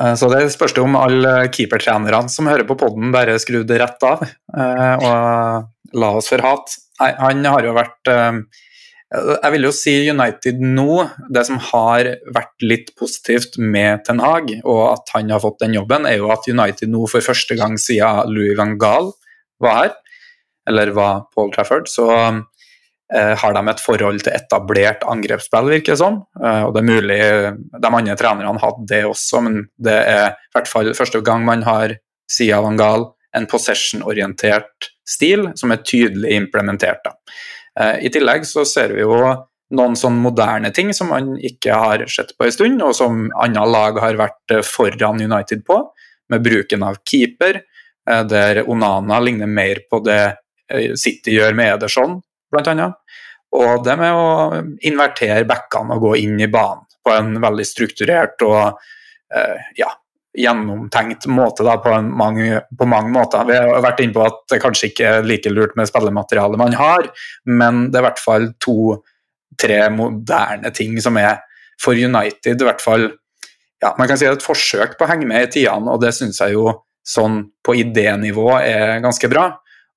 Eh, så det spørs om alle keepertrenerne som hører på poden, bare skrur det rett av eh, og la oss for hat. Han har jo vært jeg vil jo si United nå, det som har vært litt positivt med Ten Hag, og at han har fått den jobben, er jo at United nå for første gang siden Louis van Gaal var her, eller var Paul Trafford, så eh, har de et forhold til etablert angrepsspill, virker det som. Eh, og det er mulig de andre trenerne hadde det også, men det er i hvert fall første gang man har siden van Gaal en possession-orientert stil som er tydelig implementert. da. Eh, I tillegg så ser vi jo noen sånn moderne ting som man ikke har sett på en stund, og som andre lag har vært eh, foran United på, med bruken av keeper, eh, der Onana ligner mer på det City gjør med Ederson, bl.a. Og det med å invertere bekkene og gå inn i banen på en veldig strukturert og ja, gjennomtenkt måte da, på, mange, på, mange, måter. Vi har vært inne på at det kanskje ikke er like lurt med spillematerialet man har, men det er i hvert fall to-tre moderne ting som er for United i hvert fall ja, Man kan si et forsøk på å henge med i tidene, og det syns jeg jo sånn på idénivå er ganske bra.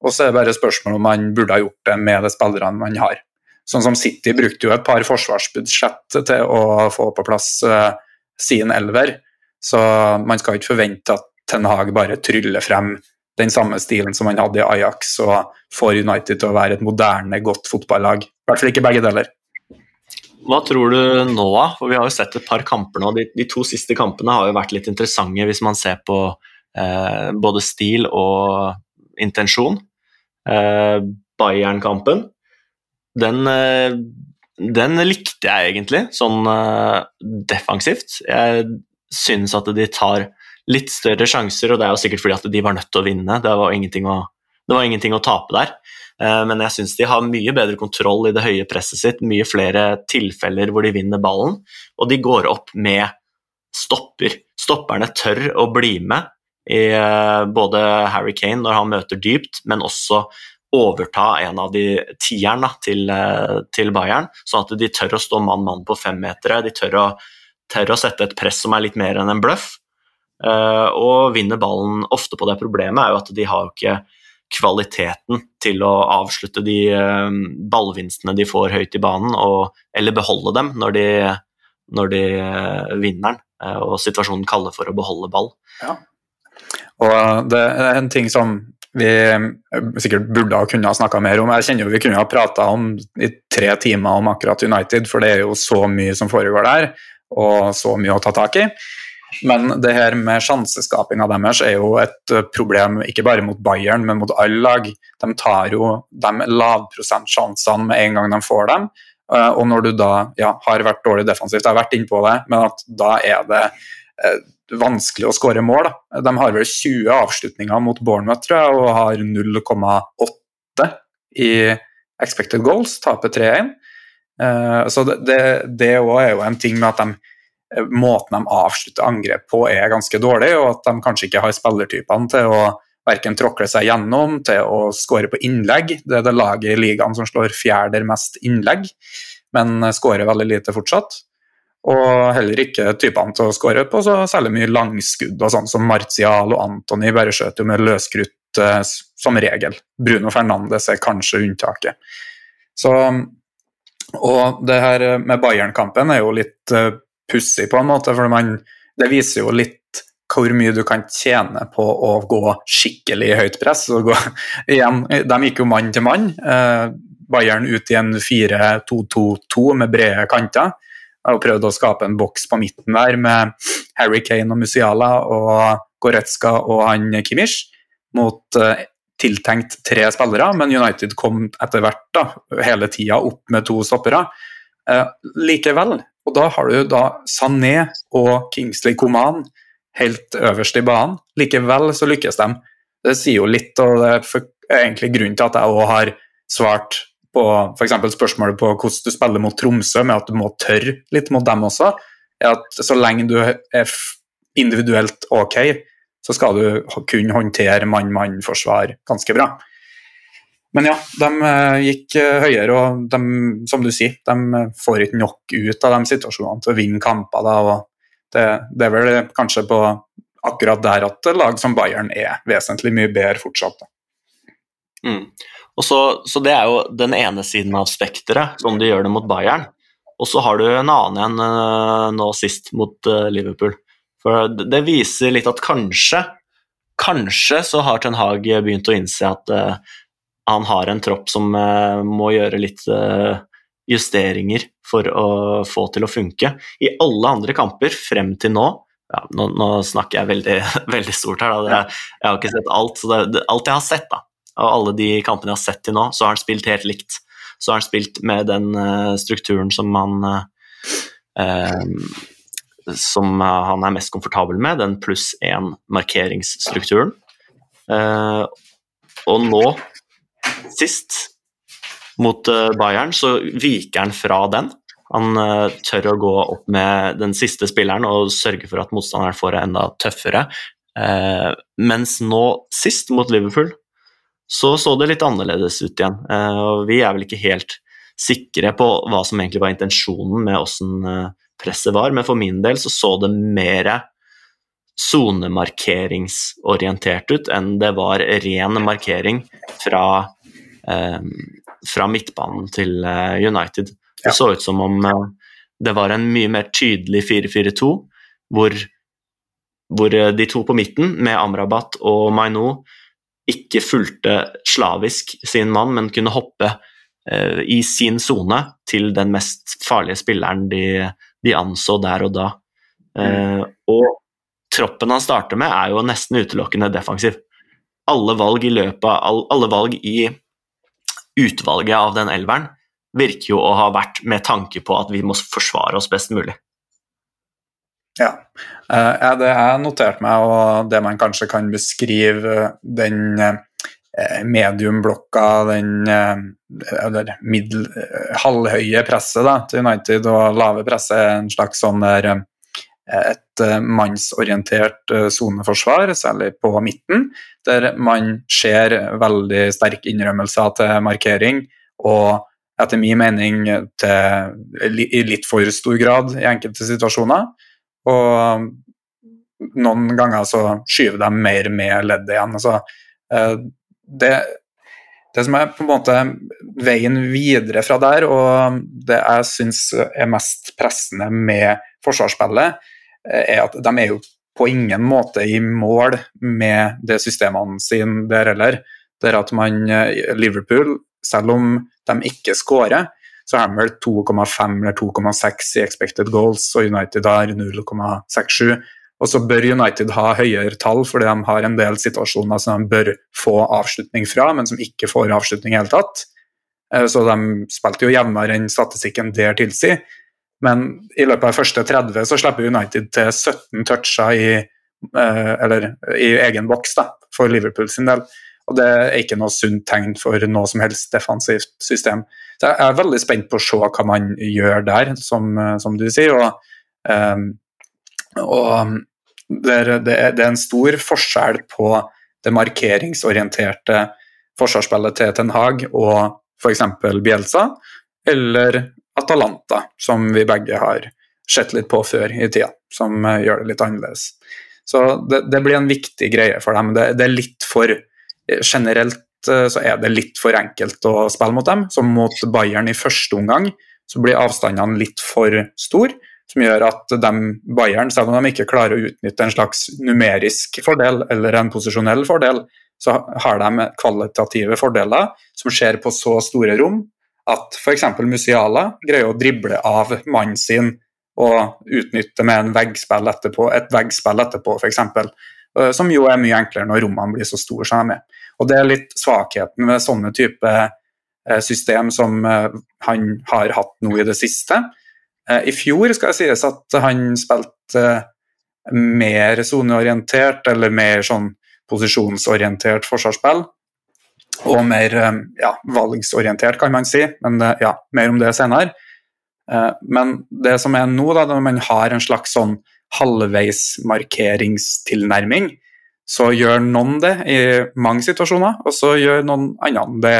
Og så er det bare spørsmål om man burde ha gjort det med de spillerne man har. Sånn som City brukte jo et par forsvarsbudsjett til å få på plass uh, sin elver. Så man skal ikke forvente at Ten Hag bare tryller frem den samme stilen som han hadde i Ajax, og får United til å være et moderne, godt fotballag. I hvert fall ikke begge deler. Hva tror du nå? For Vi har jo sett et par kamper nå. De, de, to siste kampene har jo vært litt interessante hvis man ser på eh, både stil og intensjon. Eh, Bayern-kampen, den, eh, den, likte jeg egentlig, sånn eh, defensivt. Jeg syns at de tar litt større sjanser, og det er jo sikkert fordi at de var nødt til å vinne. Det var ingenting å, var ingenting å tape der. Men jeg syns de har mye bedre kontroll i det høye presset sitt, mye flere tilfeller hvor de vinner ballen, og de går opp med stopper. Stopperne tør å bli med i eh, både Harry Kane når han møter dypt, men også overta en av de tierne til, eh, til Bayern, sånn at de tør å stå mann-mann på femmetere. De tør å tør å sette et press som er litt mer enn en bløff, uh, og vinner ballen ofte på det. Problemet er jo at de har jo ikke kvaliteten til å avslutte de ballvinstene de får høyt i banen, og, eller beholde dem når de, når de vinner den, og situasjonen kaller for å beholde ball. Ja. Og det er en ting som vi sikkert burde ha kunnet snakka mer om. Jeg kjenner jo vi kunne ha prata om i tre timer om akkurat United, for det er jo så mye som foregår der, og så mye å ta tak i. Men det her med sjanseskapinga deres er jo et problem ikke bare mot Bayern, men mot alle lag. De tar jo de lavprosentsjansene med en gang de får dem. Eh, og når du da ja, har vært dårlig defensivt, jeg har vært inne på det, men at da er det eh, vanskelig å skåre mål. De har vel 20 avslutninger mot Bournemouth tror jeg, og har 0,8 i expected goals, taper 3-1. Eh, så det òg er jo en ting med at de, måten de avslutter angrep på er ganske dårlig, og at de kanskje ikke har spillertypene til å verken tråkle seg gjennom til å skåre på innlegg. Det er det laget i ligaen som slår fjerder mest innlegg, men skårer veldig lite fortsatt. Og heller ikke typene til å skåre på så særlig mye langskudd, og sånn som Martial og Antony bare skjøt jo med løskrutt eh, som regel. Bruno Fernandes er kanskje unntaket. Så, og det her med Bayern-kampen er jo litt eh, pussig på en måte, for man, det viser jo litt hvor mye du kan tjene på å gå skikkelig høyt press. Gå, *laughs* igjen, de gikk jo mann til mann. Eh, Bayern ut i en 4-2-2-2 med brede kanter. Og prøvde å skape en boks på midten der med Harry Kane og Musiala og Goretzka og han Kimmich mot eh, tiltenkt tre spillere, men United kom etter hvert da, hele tida opp med to stoppere. Eh, likevel, og da har du da Sané og Kingsley Coman helt øverst i banen. Likevel så lykkes de. Det sier jo litt, og det er egentlig grunnen til at jeg òg har svart på f.eks. spørsmålet på hvordan du spiller mot Tromsø, med at du må tørre litt mot dem også, er at så lenge du er individuelt ok, så skal du kunne håndtere mann-mann-forsvar ganske bra. Men ja, de eh, gikk eh, høyere, og de, som du sier, de får ikke nok ut av de situasjonene til å vinne kamper. Det, det, er vel kanskje på akkurat der at lag som Bayern er vesentlig mye bedre fortsatt. Mm. Og så, så, Det er jo den ene siden av spekteret, som de gjør det mot Bayern. Og så har du en annen en uh, nå sist mot uh, Liverpool. For det, viser litt at kanskje, kanskje så har Ten Hag begynt å innse at uh, han har en tropp som må gjøre litt justeringer for å få til å funke. I alle andre kamper frem til nå ja, nå, nå, snakker jeg veldig, *laughs* veldig stort her, da. jeg har ikke sett alt. Så det, alt jeg har sett, da, av alle de kampene jeg har sett til nå, så har han spilt helt likt. Så har han spilt med den uh, strukturen som han uh, Som han er mest komfortabel med, den pluss én-markeringsstrukturen. Og nå, sist, mot Bayern, så viker han fra den. Han tør å gå opp med den siste spilleren og sørge for at motstanderen får det enda tøffere. Uh, mens nå sist, mot Liverpool, så så det litt annerledes ut igjen. Uh, og vi er vel ikke helt sikre på hva som egentlig var intensjonen med åssen presset var, men for min del så så det mer sonemarkeringsorientert ut enn det var ren markering fra, fra midtbanen til United. Det så ut som om eh, det var en mye mer tydelig 4-4-2, hvor, hvor, eh, de to på midten, med Amrabat og Maino, ikke fulgte slavisk sin mann, men kunne hoppe eh, i sin sone til den mest farlige spilleren de, de anså der og da. Eh, og troppen han starter med, er jo nesten utelukkende defensiv. Alle valg i løpet av, alle valg i utvalget av den elveren virker jo å ha vært med tanke på at vi må forsvare oss best mulig. Ja. Eh, det jeg noterte meg, og det man kanskje kan beskrive den eh, mediumblokka, den eller eh, middel, halvhøye presset da, til United og lave presset, en slags sånn der et mannsorientert soneforsvar, særlig på midten, der man ser veldig sterk innrømmelse til markering og etter min mening til, i litt for stor grad i enkelte situasjoner. Og noen ganger så skyver de mer med leddet igjen. Altså, eh, det, det som er på en måte veien videre fra der, og det jeg syns er mest pressende med forsvarsspillet, eh, er at de er jo på ingen måte i mål med det systemene sine der heller. Det er at man Liverpool, selv om de ikke skårer, så har de vel 2,5 eller 2,6 i expected goals, og United har 0,67. Og så bør United ha høyere tall, fordi de har en del situasjoner som de bør få avslutning fra, men som ikke får avslutning i hele tatt. Eh, så de spilte jo jevnere enn statistikken der tilsier. Men i løpet av første 30 så slipper United til 17 toucher i, eh, eller, i egen boks da, for Liverpool sin del. Og det er ikke noe sunt tegn for noe som helst defensivt system. Så jeg er veldig spent på å se hva man gjør der, som, eh, som du sier. Og, um, og det, er, det, er, en stor forskjell på det markeringsorienterte forsvarsspillet til Ten Hag og f.eks. Bielsa, eller Atalanta, som vi begge har sett litt på før i tida, som uh, gjør det litt annerledes. Så det, det, blir en viktig greie for dem. Det, det er litt for generelt eh, så er det litt for enkelt å spille mot dem. Som mot Bayern i første omgang så blir avstandene litt for store. Som gjør at de, Bayern, selv om de ikke klarer å utnytte en slags numerisk fordel eller en posisjonell fordel, så har de kvalitative fordeler som skjer på så store rom at f.eks. Musiala greier å drible av mannen sin og utnytte med veggspill etterpå, et veggspill etterpå, f.eks. Eh, som jo er mye enklere når rommene blir så store som de er. Og Det er litt svakheten ved sånne type eh, system som eh, han har hatt nå i det siste. I fjor skal det sies at han spilte mer soneorientert, eller mer sånn posisjonsorientert forsvarsspill. Og mer ja, valgsorientert, kan man si, men ja, mer om det senere. Men det som er nå, da, når man har en slags sånn halvveis markeringstilnærming, så gjør noen det i mange situasjoner, og så gjør noen andre det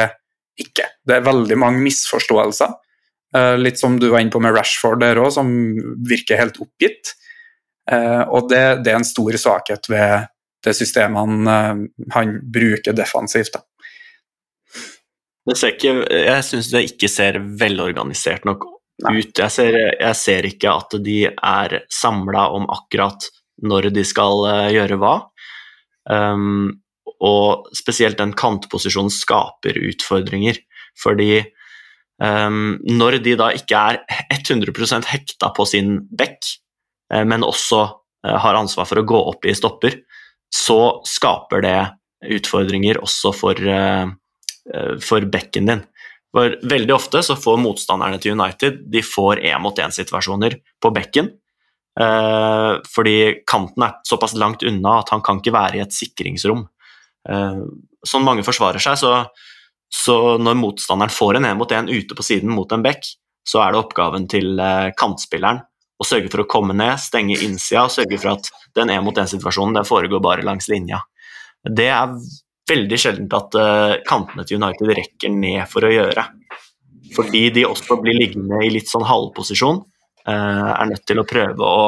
ikke. Det er veldig mange misforståelser. Eh, litt som du var inne på med Rashford der òg, som virker helt oppgitt. Eh, og det, det, er en stor svakhet ved det systemet han, eh, han bruker defensivt. Da. Ikke, jeg syns det ikke ser velorganisert nok ut. Jeg ser, jeg ser, ikke at de er samla om akkurat når de skal gjøre hva. Um, og spesielt den kantposisjonen skaper utfordringer, fordi um, når de da ikke er 100% hekta på sin bekk, uh, men også uh, har ansvar for å gå opp i stopper, så skaper det utfordringer også for, for bekken din. For veldig ofte så får motstanderne til United de får én-mot-én-situasjoner på bekken. Eh, fordi kanten er såpass langt unna at han kan ikke være i et sikringsrom. Eh, sånn mange forsvarer seg, så, så når motstanderen får en én-mot-én ute på siden mot en bekk, så er det oppgaven til eh, kantspilleren å sørge for å komme ned, stenge innsida og sørge for at den én-mot-én-situasjonen foregår bare langs linja. Det er veldig sjeldent at uh, kantene til United rekker ned for å gjøre. Fordi de også blir liggende i litt sånn halvposisjon. Uh, er nødt til å prøve å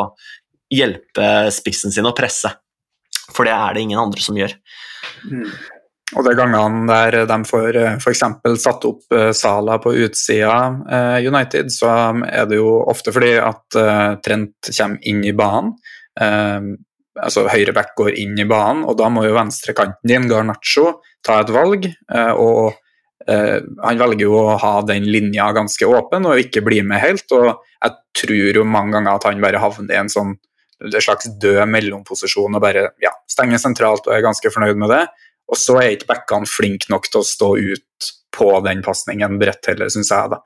hjelpe spissen sin å presse. For det er det ingen andre som gjør. Mm. Og de gangene der de får eh, f.eks. satt opp Sala på utsida United, så er det jo ofte fordi at Trent kommer inn i banen altså høyre back går inn i banen, og da må jo venstrekanten din, Garnaccio, ta et valg. Eh, og eh, han velger jo å ha den linja ganske åpen og ikke bli med helt. Og jeg tror jo mange ganger at han bare havner i en sånn en slags død mellomposisjon og bare ja, stenger sentralt og er ganske fornøyd med det. Og så er ikke backene flinke nok til å stå ut på den pasningen bredt heller, syns jeg. da.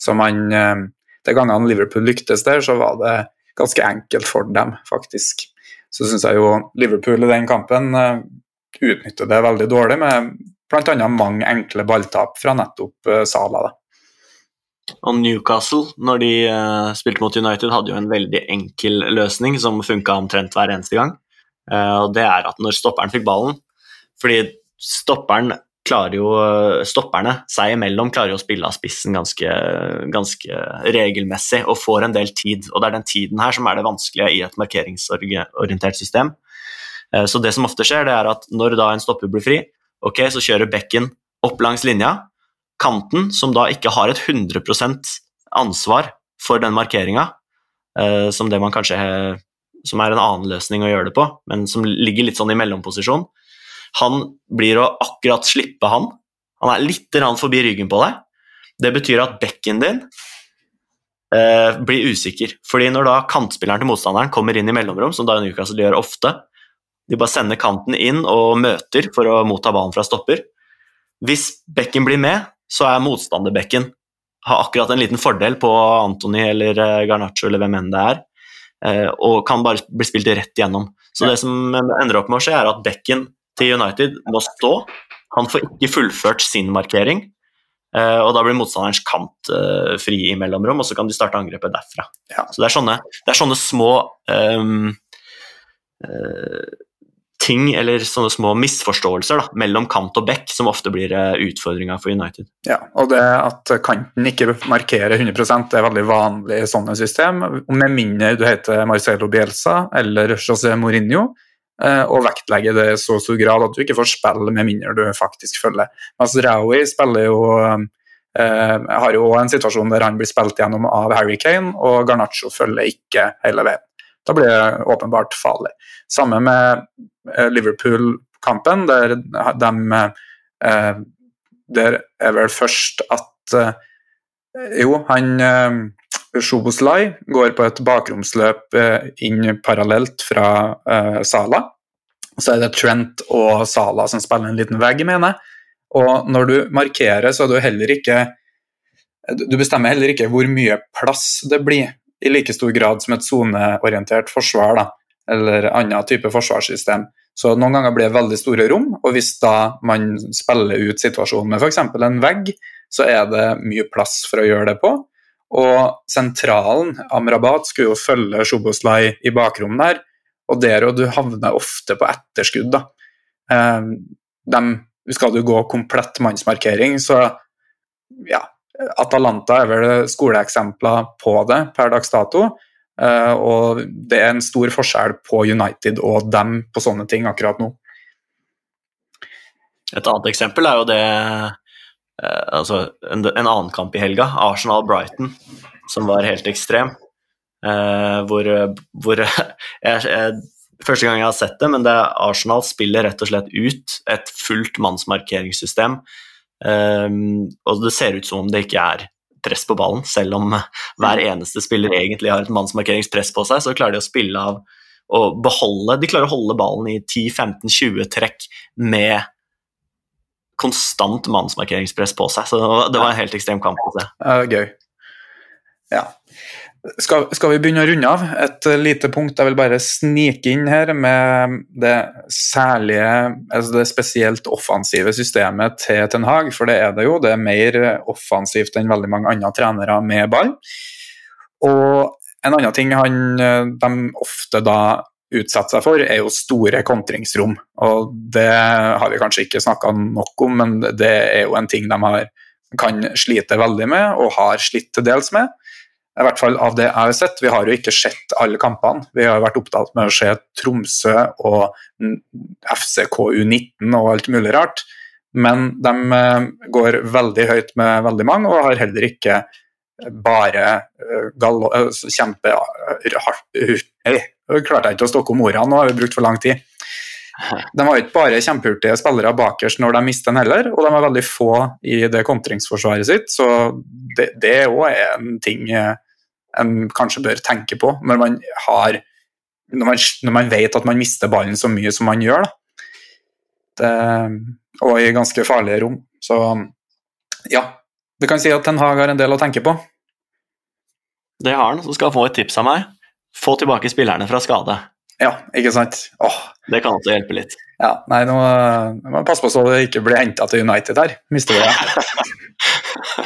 Så man, eh, De gangene Liverpool lyktes der, så var det ganske enkelt for dem, faktisk så syns jeg jo Liverpool i den kampen uh, utnytter det veldig dårlig, med bl.a. mange enkle balltap fra nettopp uh, Sala. Da. Og Newcastle, når de uh, spilte mot United, hadde jo en veldig enkel løsning som funka omtrent hver eneste gang. og Det er at når stopperen fikk ballen Fordi stopperen klarer jo stopperne seg imellom klarer jo å spille av spissen ganske, ganske, regelmessig og får en del tid. og Det er den tiden her som er det vanskelige i et markeringsorientert system. Eh, så det som ofte skjer, det er at når da en stopper blir fri, ok, så kjører bekken opp langs linja. Kanten, som da ikke har et 100% ansvar for den markeringa, eh, som det man kanskje som er en annen løsning å gjøre det på, men som ligger litt sånn i mellomposisjon. Han blir å akkurat slippe han. Han er litt forbi ryggen på deg. Det betyr at bekken din eh, blir usikker. Fordi når da kantspilleren til motstanderen kommer inn i mellomrom, som da Newcastle gjør ofte, de bare sender kanten inn og møter for å motta ballen fra stopper. Hvis bekken blir med, så er motstanderbekken har akkurat en liten fordel på Antony eller eh, Garnaccio eller hvem enn det er, eh, og kan bare bli spilt rett igjennom. Så ja. det som ender opp med å skje, er at bekken til United må stå. Han får ikke fullført sin markering, Uh, og da blir motstanderens kant uh, fri i mellomrom, og så kan de starte angrepet derfra. Ja. Så det er sånne, det er sånne små um, uh, ting, eller sånne små misforståelser da, mellom kant og back, som ofte blir utfordringa for United. Ja, og det at kanten ikke markerer 100% er veldig vanlig i sånne system. Med mindre du heter Marcelo Bielsa eller José Mourinho, Eh, og vektlegger det i så stor grad at du ikke får spille med mindre du faktisk følger. Mens Raui spiller jo eh, har jo en situasjon der han blir spilt gjennom av Harry Kane, og Garnaccio følger ikke hele veien. Da blir det åpenbart farlig. Samme med eh, Liverpool-kampen, der de eh, Der er vel først at eh, Jo, han eh, Sjoboslai går på et bakromsløp eh, inn parallelt fra Sala. Så er det Trent og Sala som spiller en liten vegg, mener jeg. Og når du markerer, så er du heller ikke Du bestemmer heller ikke hvor mye plass det blir, i like stor grad som et soneorientert forsvar, da, eller annen type forsvarssystem. Så noen ganger blir det veldig store rom, og hvis da man spiller ut situasjonen med f.eks. en vegg, så er det mye plass for å gjøre det på. Og sentralen, Amrabat, skulle jo følge Sjoboslai i bakrommet der, og der og du havner ofte på etterskudd. da. Eh, de, skal du gå komplett mannsmarkering, så ja, Atalanta er vel skoleeksempler på det per dags dato. Eh, og det er en stor forskjell på United og dem på sånne ting akkurat nå. Et annet eksempel er jo det Eh, altså en, en, annen kamp i helga, Arsenal-Brighton, som var helt ekstrem. Uh, hvor, hvor *laughs* jeg, jeg, Første gang jeg har sett det, men det er Arsenal spiller rett og slett ut et fullt mannsmarkeringssystem. Og det ser ut som om det ikke er press på ballen, selv om hver eneste spiller egentlig har et mannsmarkeringspress på seg, så klarer de å spille av og beholde De klarer å holde ballen i 10-15-20 trekk med konstant mannsmarkeringspress på seg. Så det var en helt ekstrem kamp å se. Ja, gøy. Ja. Skal, skal, vi begynne å runde av? Et lite punkt jeg vil bare snike inn her med det særlige, altså det spesielt offensive systemet til Ten Hag, for det er det jo. Det er mer offensivt enn veldig mange andre trenere med ball. Og en annen ting han, de ofte da utsetter seg for, er jo store kontringsrom. Og det har vi kanskje ikke snakka nok om, men det er jo en ting de har, kan slite veldig med, og har slitt til dels med. I hvert fall av det jeg har sett. Vi har jo ikke sett alle kampene. Vi har jo vært opptatt med å se Tromsø og FCK U19 og alt mulig rart. Men de eh, går veldig høyt med veldig mange, og har heller ikke bare eh, eh, kjempe nå klarte jeg ikke å stokke om ordene, nå har vi brukt for lang tid. De har ikke bare kjempehurtige spillere bakerst når de mister den heller, og de er veldig få i det kontringsforsvaret sitt, så det er òg en ting eh, en kanskje bør tenke på når man har når man, når man vet at man mister ballen så mye som man gjør. Det, og i ganske farlige rom. Så ja, vi kan si at Ten Hag har en del å tenke på. Det har han, som skal få et tips av meg. Få tilbake spillerne fra skade. Ja, ikke sant. Åh. Det kan også hjelpe litt. Ja, nei, nå må passe på så det ikke blir henta til United her. Mister vi det.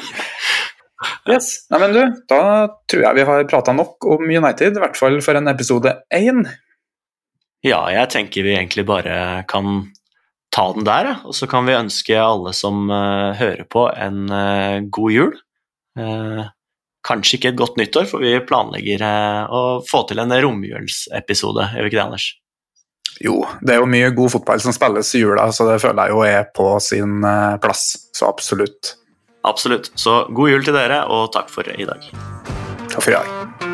yes. Nei, men du, da tror jeg vi har prata nok om United, i hvert fall for en episode én. Ja, jeg tenker vi egentlig bare kan ta den der, og så kan vi ønske alle som uh, hører på, en uh, god jul. Uh, kanskje ikke et godt nyttår, for vi planlegger eh, å få til en romjulsepisode, gjør vi ikke det, Anders? Jo, det er jo mye god fotball som spilles i jula, så det føler jeg jo er på sin eh, plass. Så absolutt. Absolutt. Så god jul til dere, og takk for i dag. Takk for i dag.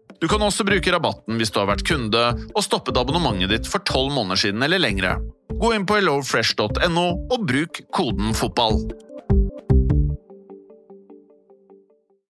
Du kan også bruke rabatten hvis du har vært kunde og stoppet abonnementet ditt for tolv måneder siden eller lengre. Gå inn på hellofresh.no og bruk koden FOTBALL.